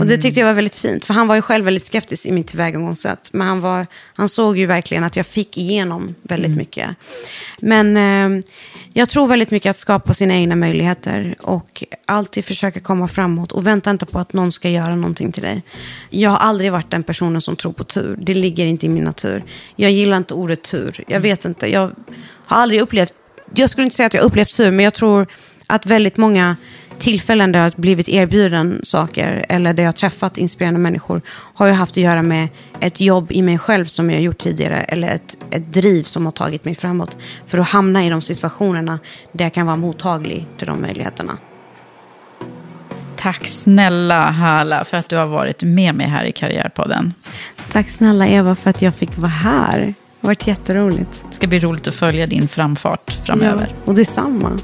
[SPEAKER 2] Och det tyckte jag var väldigt fint, för han var ju själv väldigt skeptisk i mitt tillvägagångssätt. Men han, var, han såg ju verkligen att jag fick igenom väldigt mycket. Men eh, jag tror väldigt mycket att skapa sina egna möjligheter och alltid försöka komma framåt och vänta inte på att någon ska göra någonting till dig. Jag har aldrig varit den personen som tror på tur. Det ligger inte i min natur. Jag gillar inte ordet tur. Jag vet inte. Jag har aldrig upplevt, jag skulle inte säga att jag upplevt tur, men jag tror att väldigt många tillfällen där jag har blivit erbjuden saker eller där jag har träffat inspirerande människor har ju haft att göra med ett jobb i mig själv som jag har gjort tidigare eller ett, ett driv som har tagit mig framåt för att hamna i de situationerna där jag kan vara mottaglig till de möjligheterna.
[SPEAKER 1] Tack snälla Hala för att du har varit med mig här i Karriärpodden.
[SPEAKER 2] Tack snälla Eva för att jag fick vara här. Det har varit jätteroligt.
[SPEAKER 1] Det ska bli roligt att följa din framfart framöver.
[SPEAKER 2] Ja, och detsamma.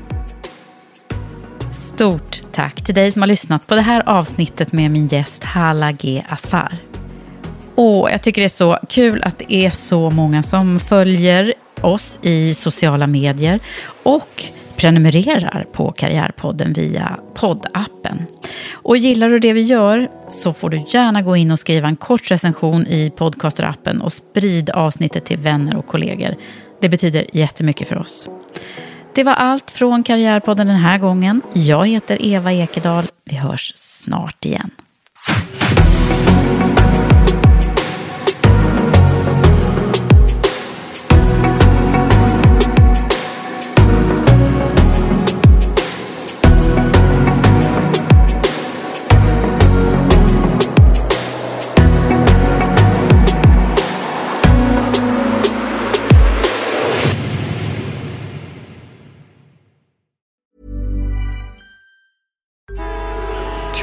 [SPEAKER 1] Stort tack till dig som har lyssnat på det här avsnittet med min gäst Hala G. Asfar. Och jag tycker det är så kul att det är så många som följer oss i sociala medier och prenumererar på Karriärpodden via poddappen. Och gillar du det vi gör så får du gärna gå in och skriva en kort recension i podcasterappen och sprid avsnittet till vänner och kollegor. Det betyder jättemycket för oss. Det var allt från Karriärpodden den här gången. Jag heter Eva Ekedal. Vi hörs snart igen.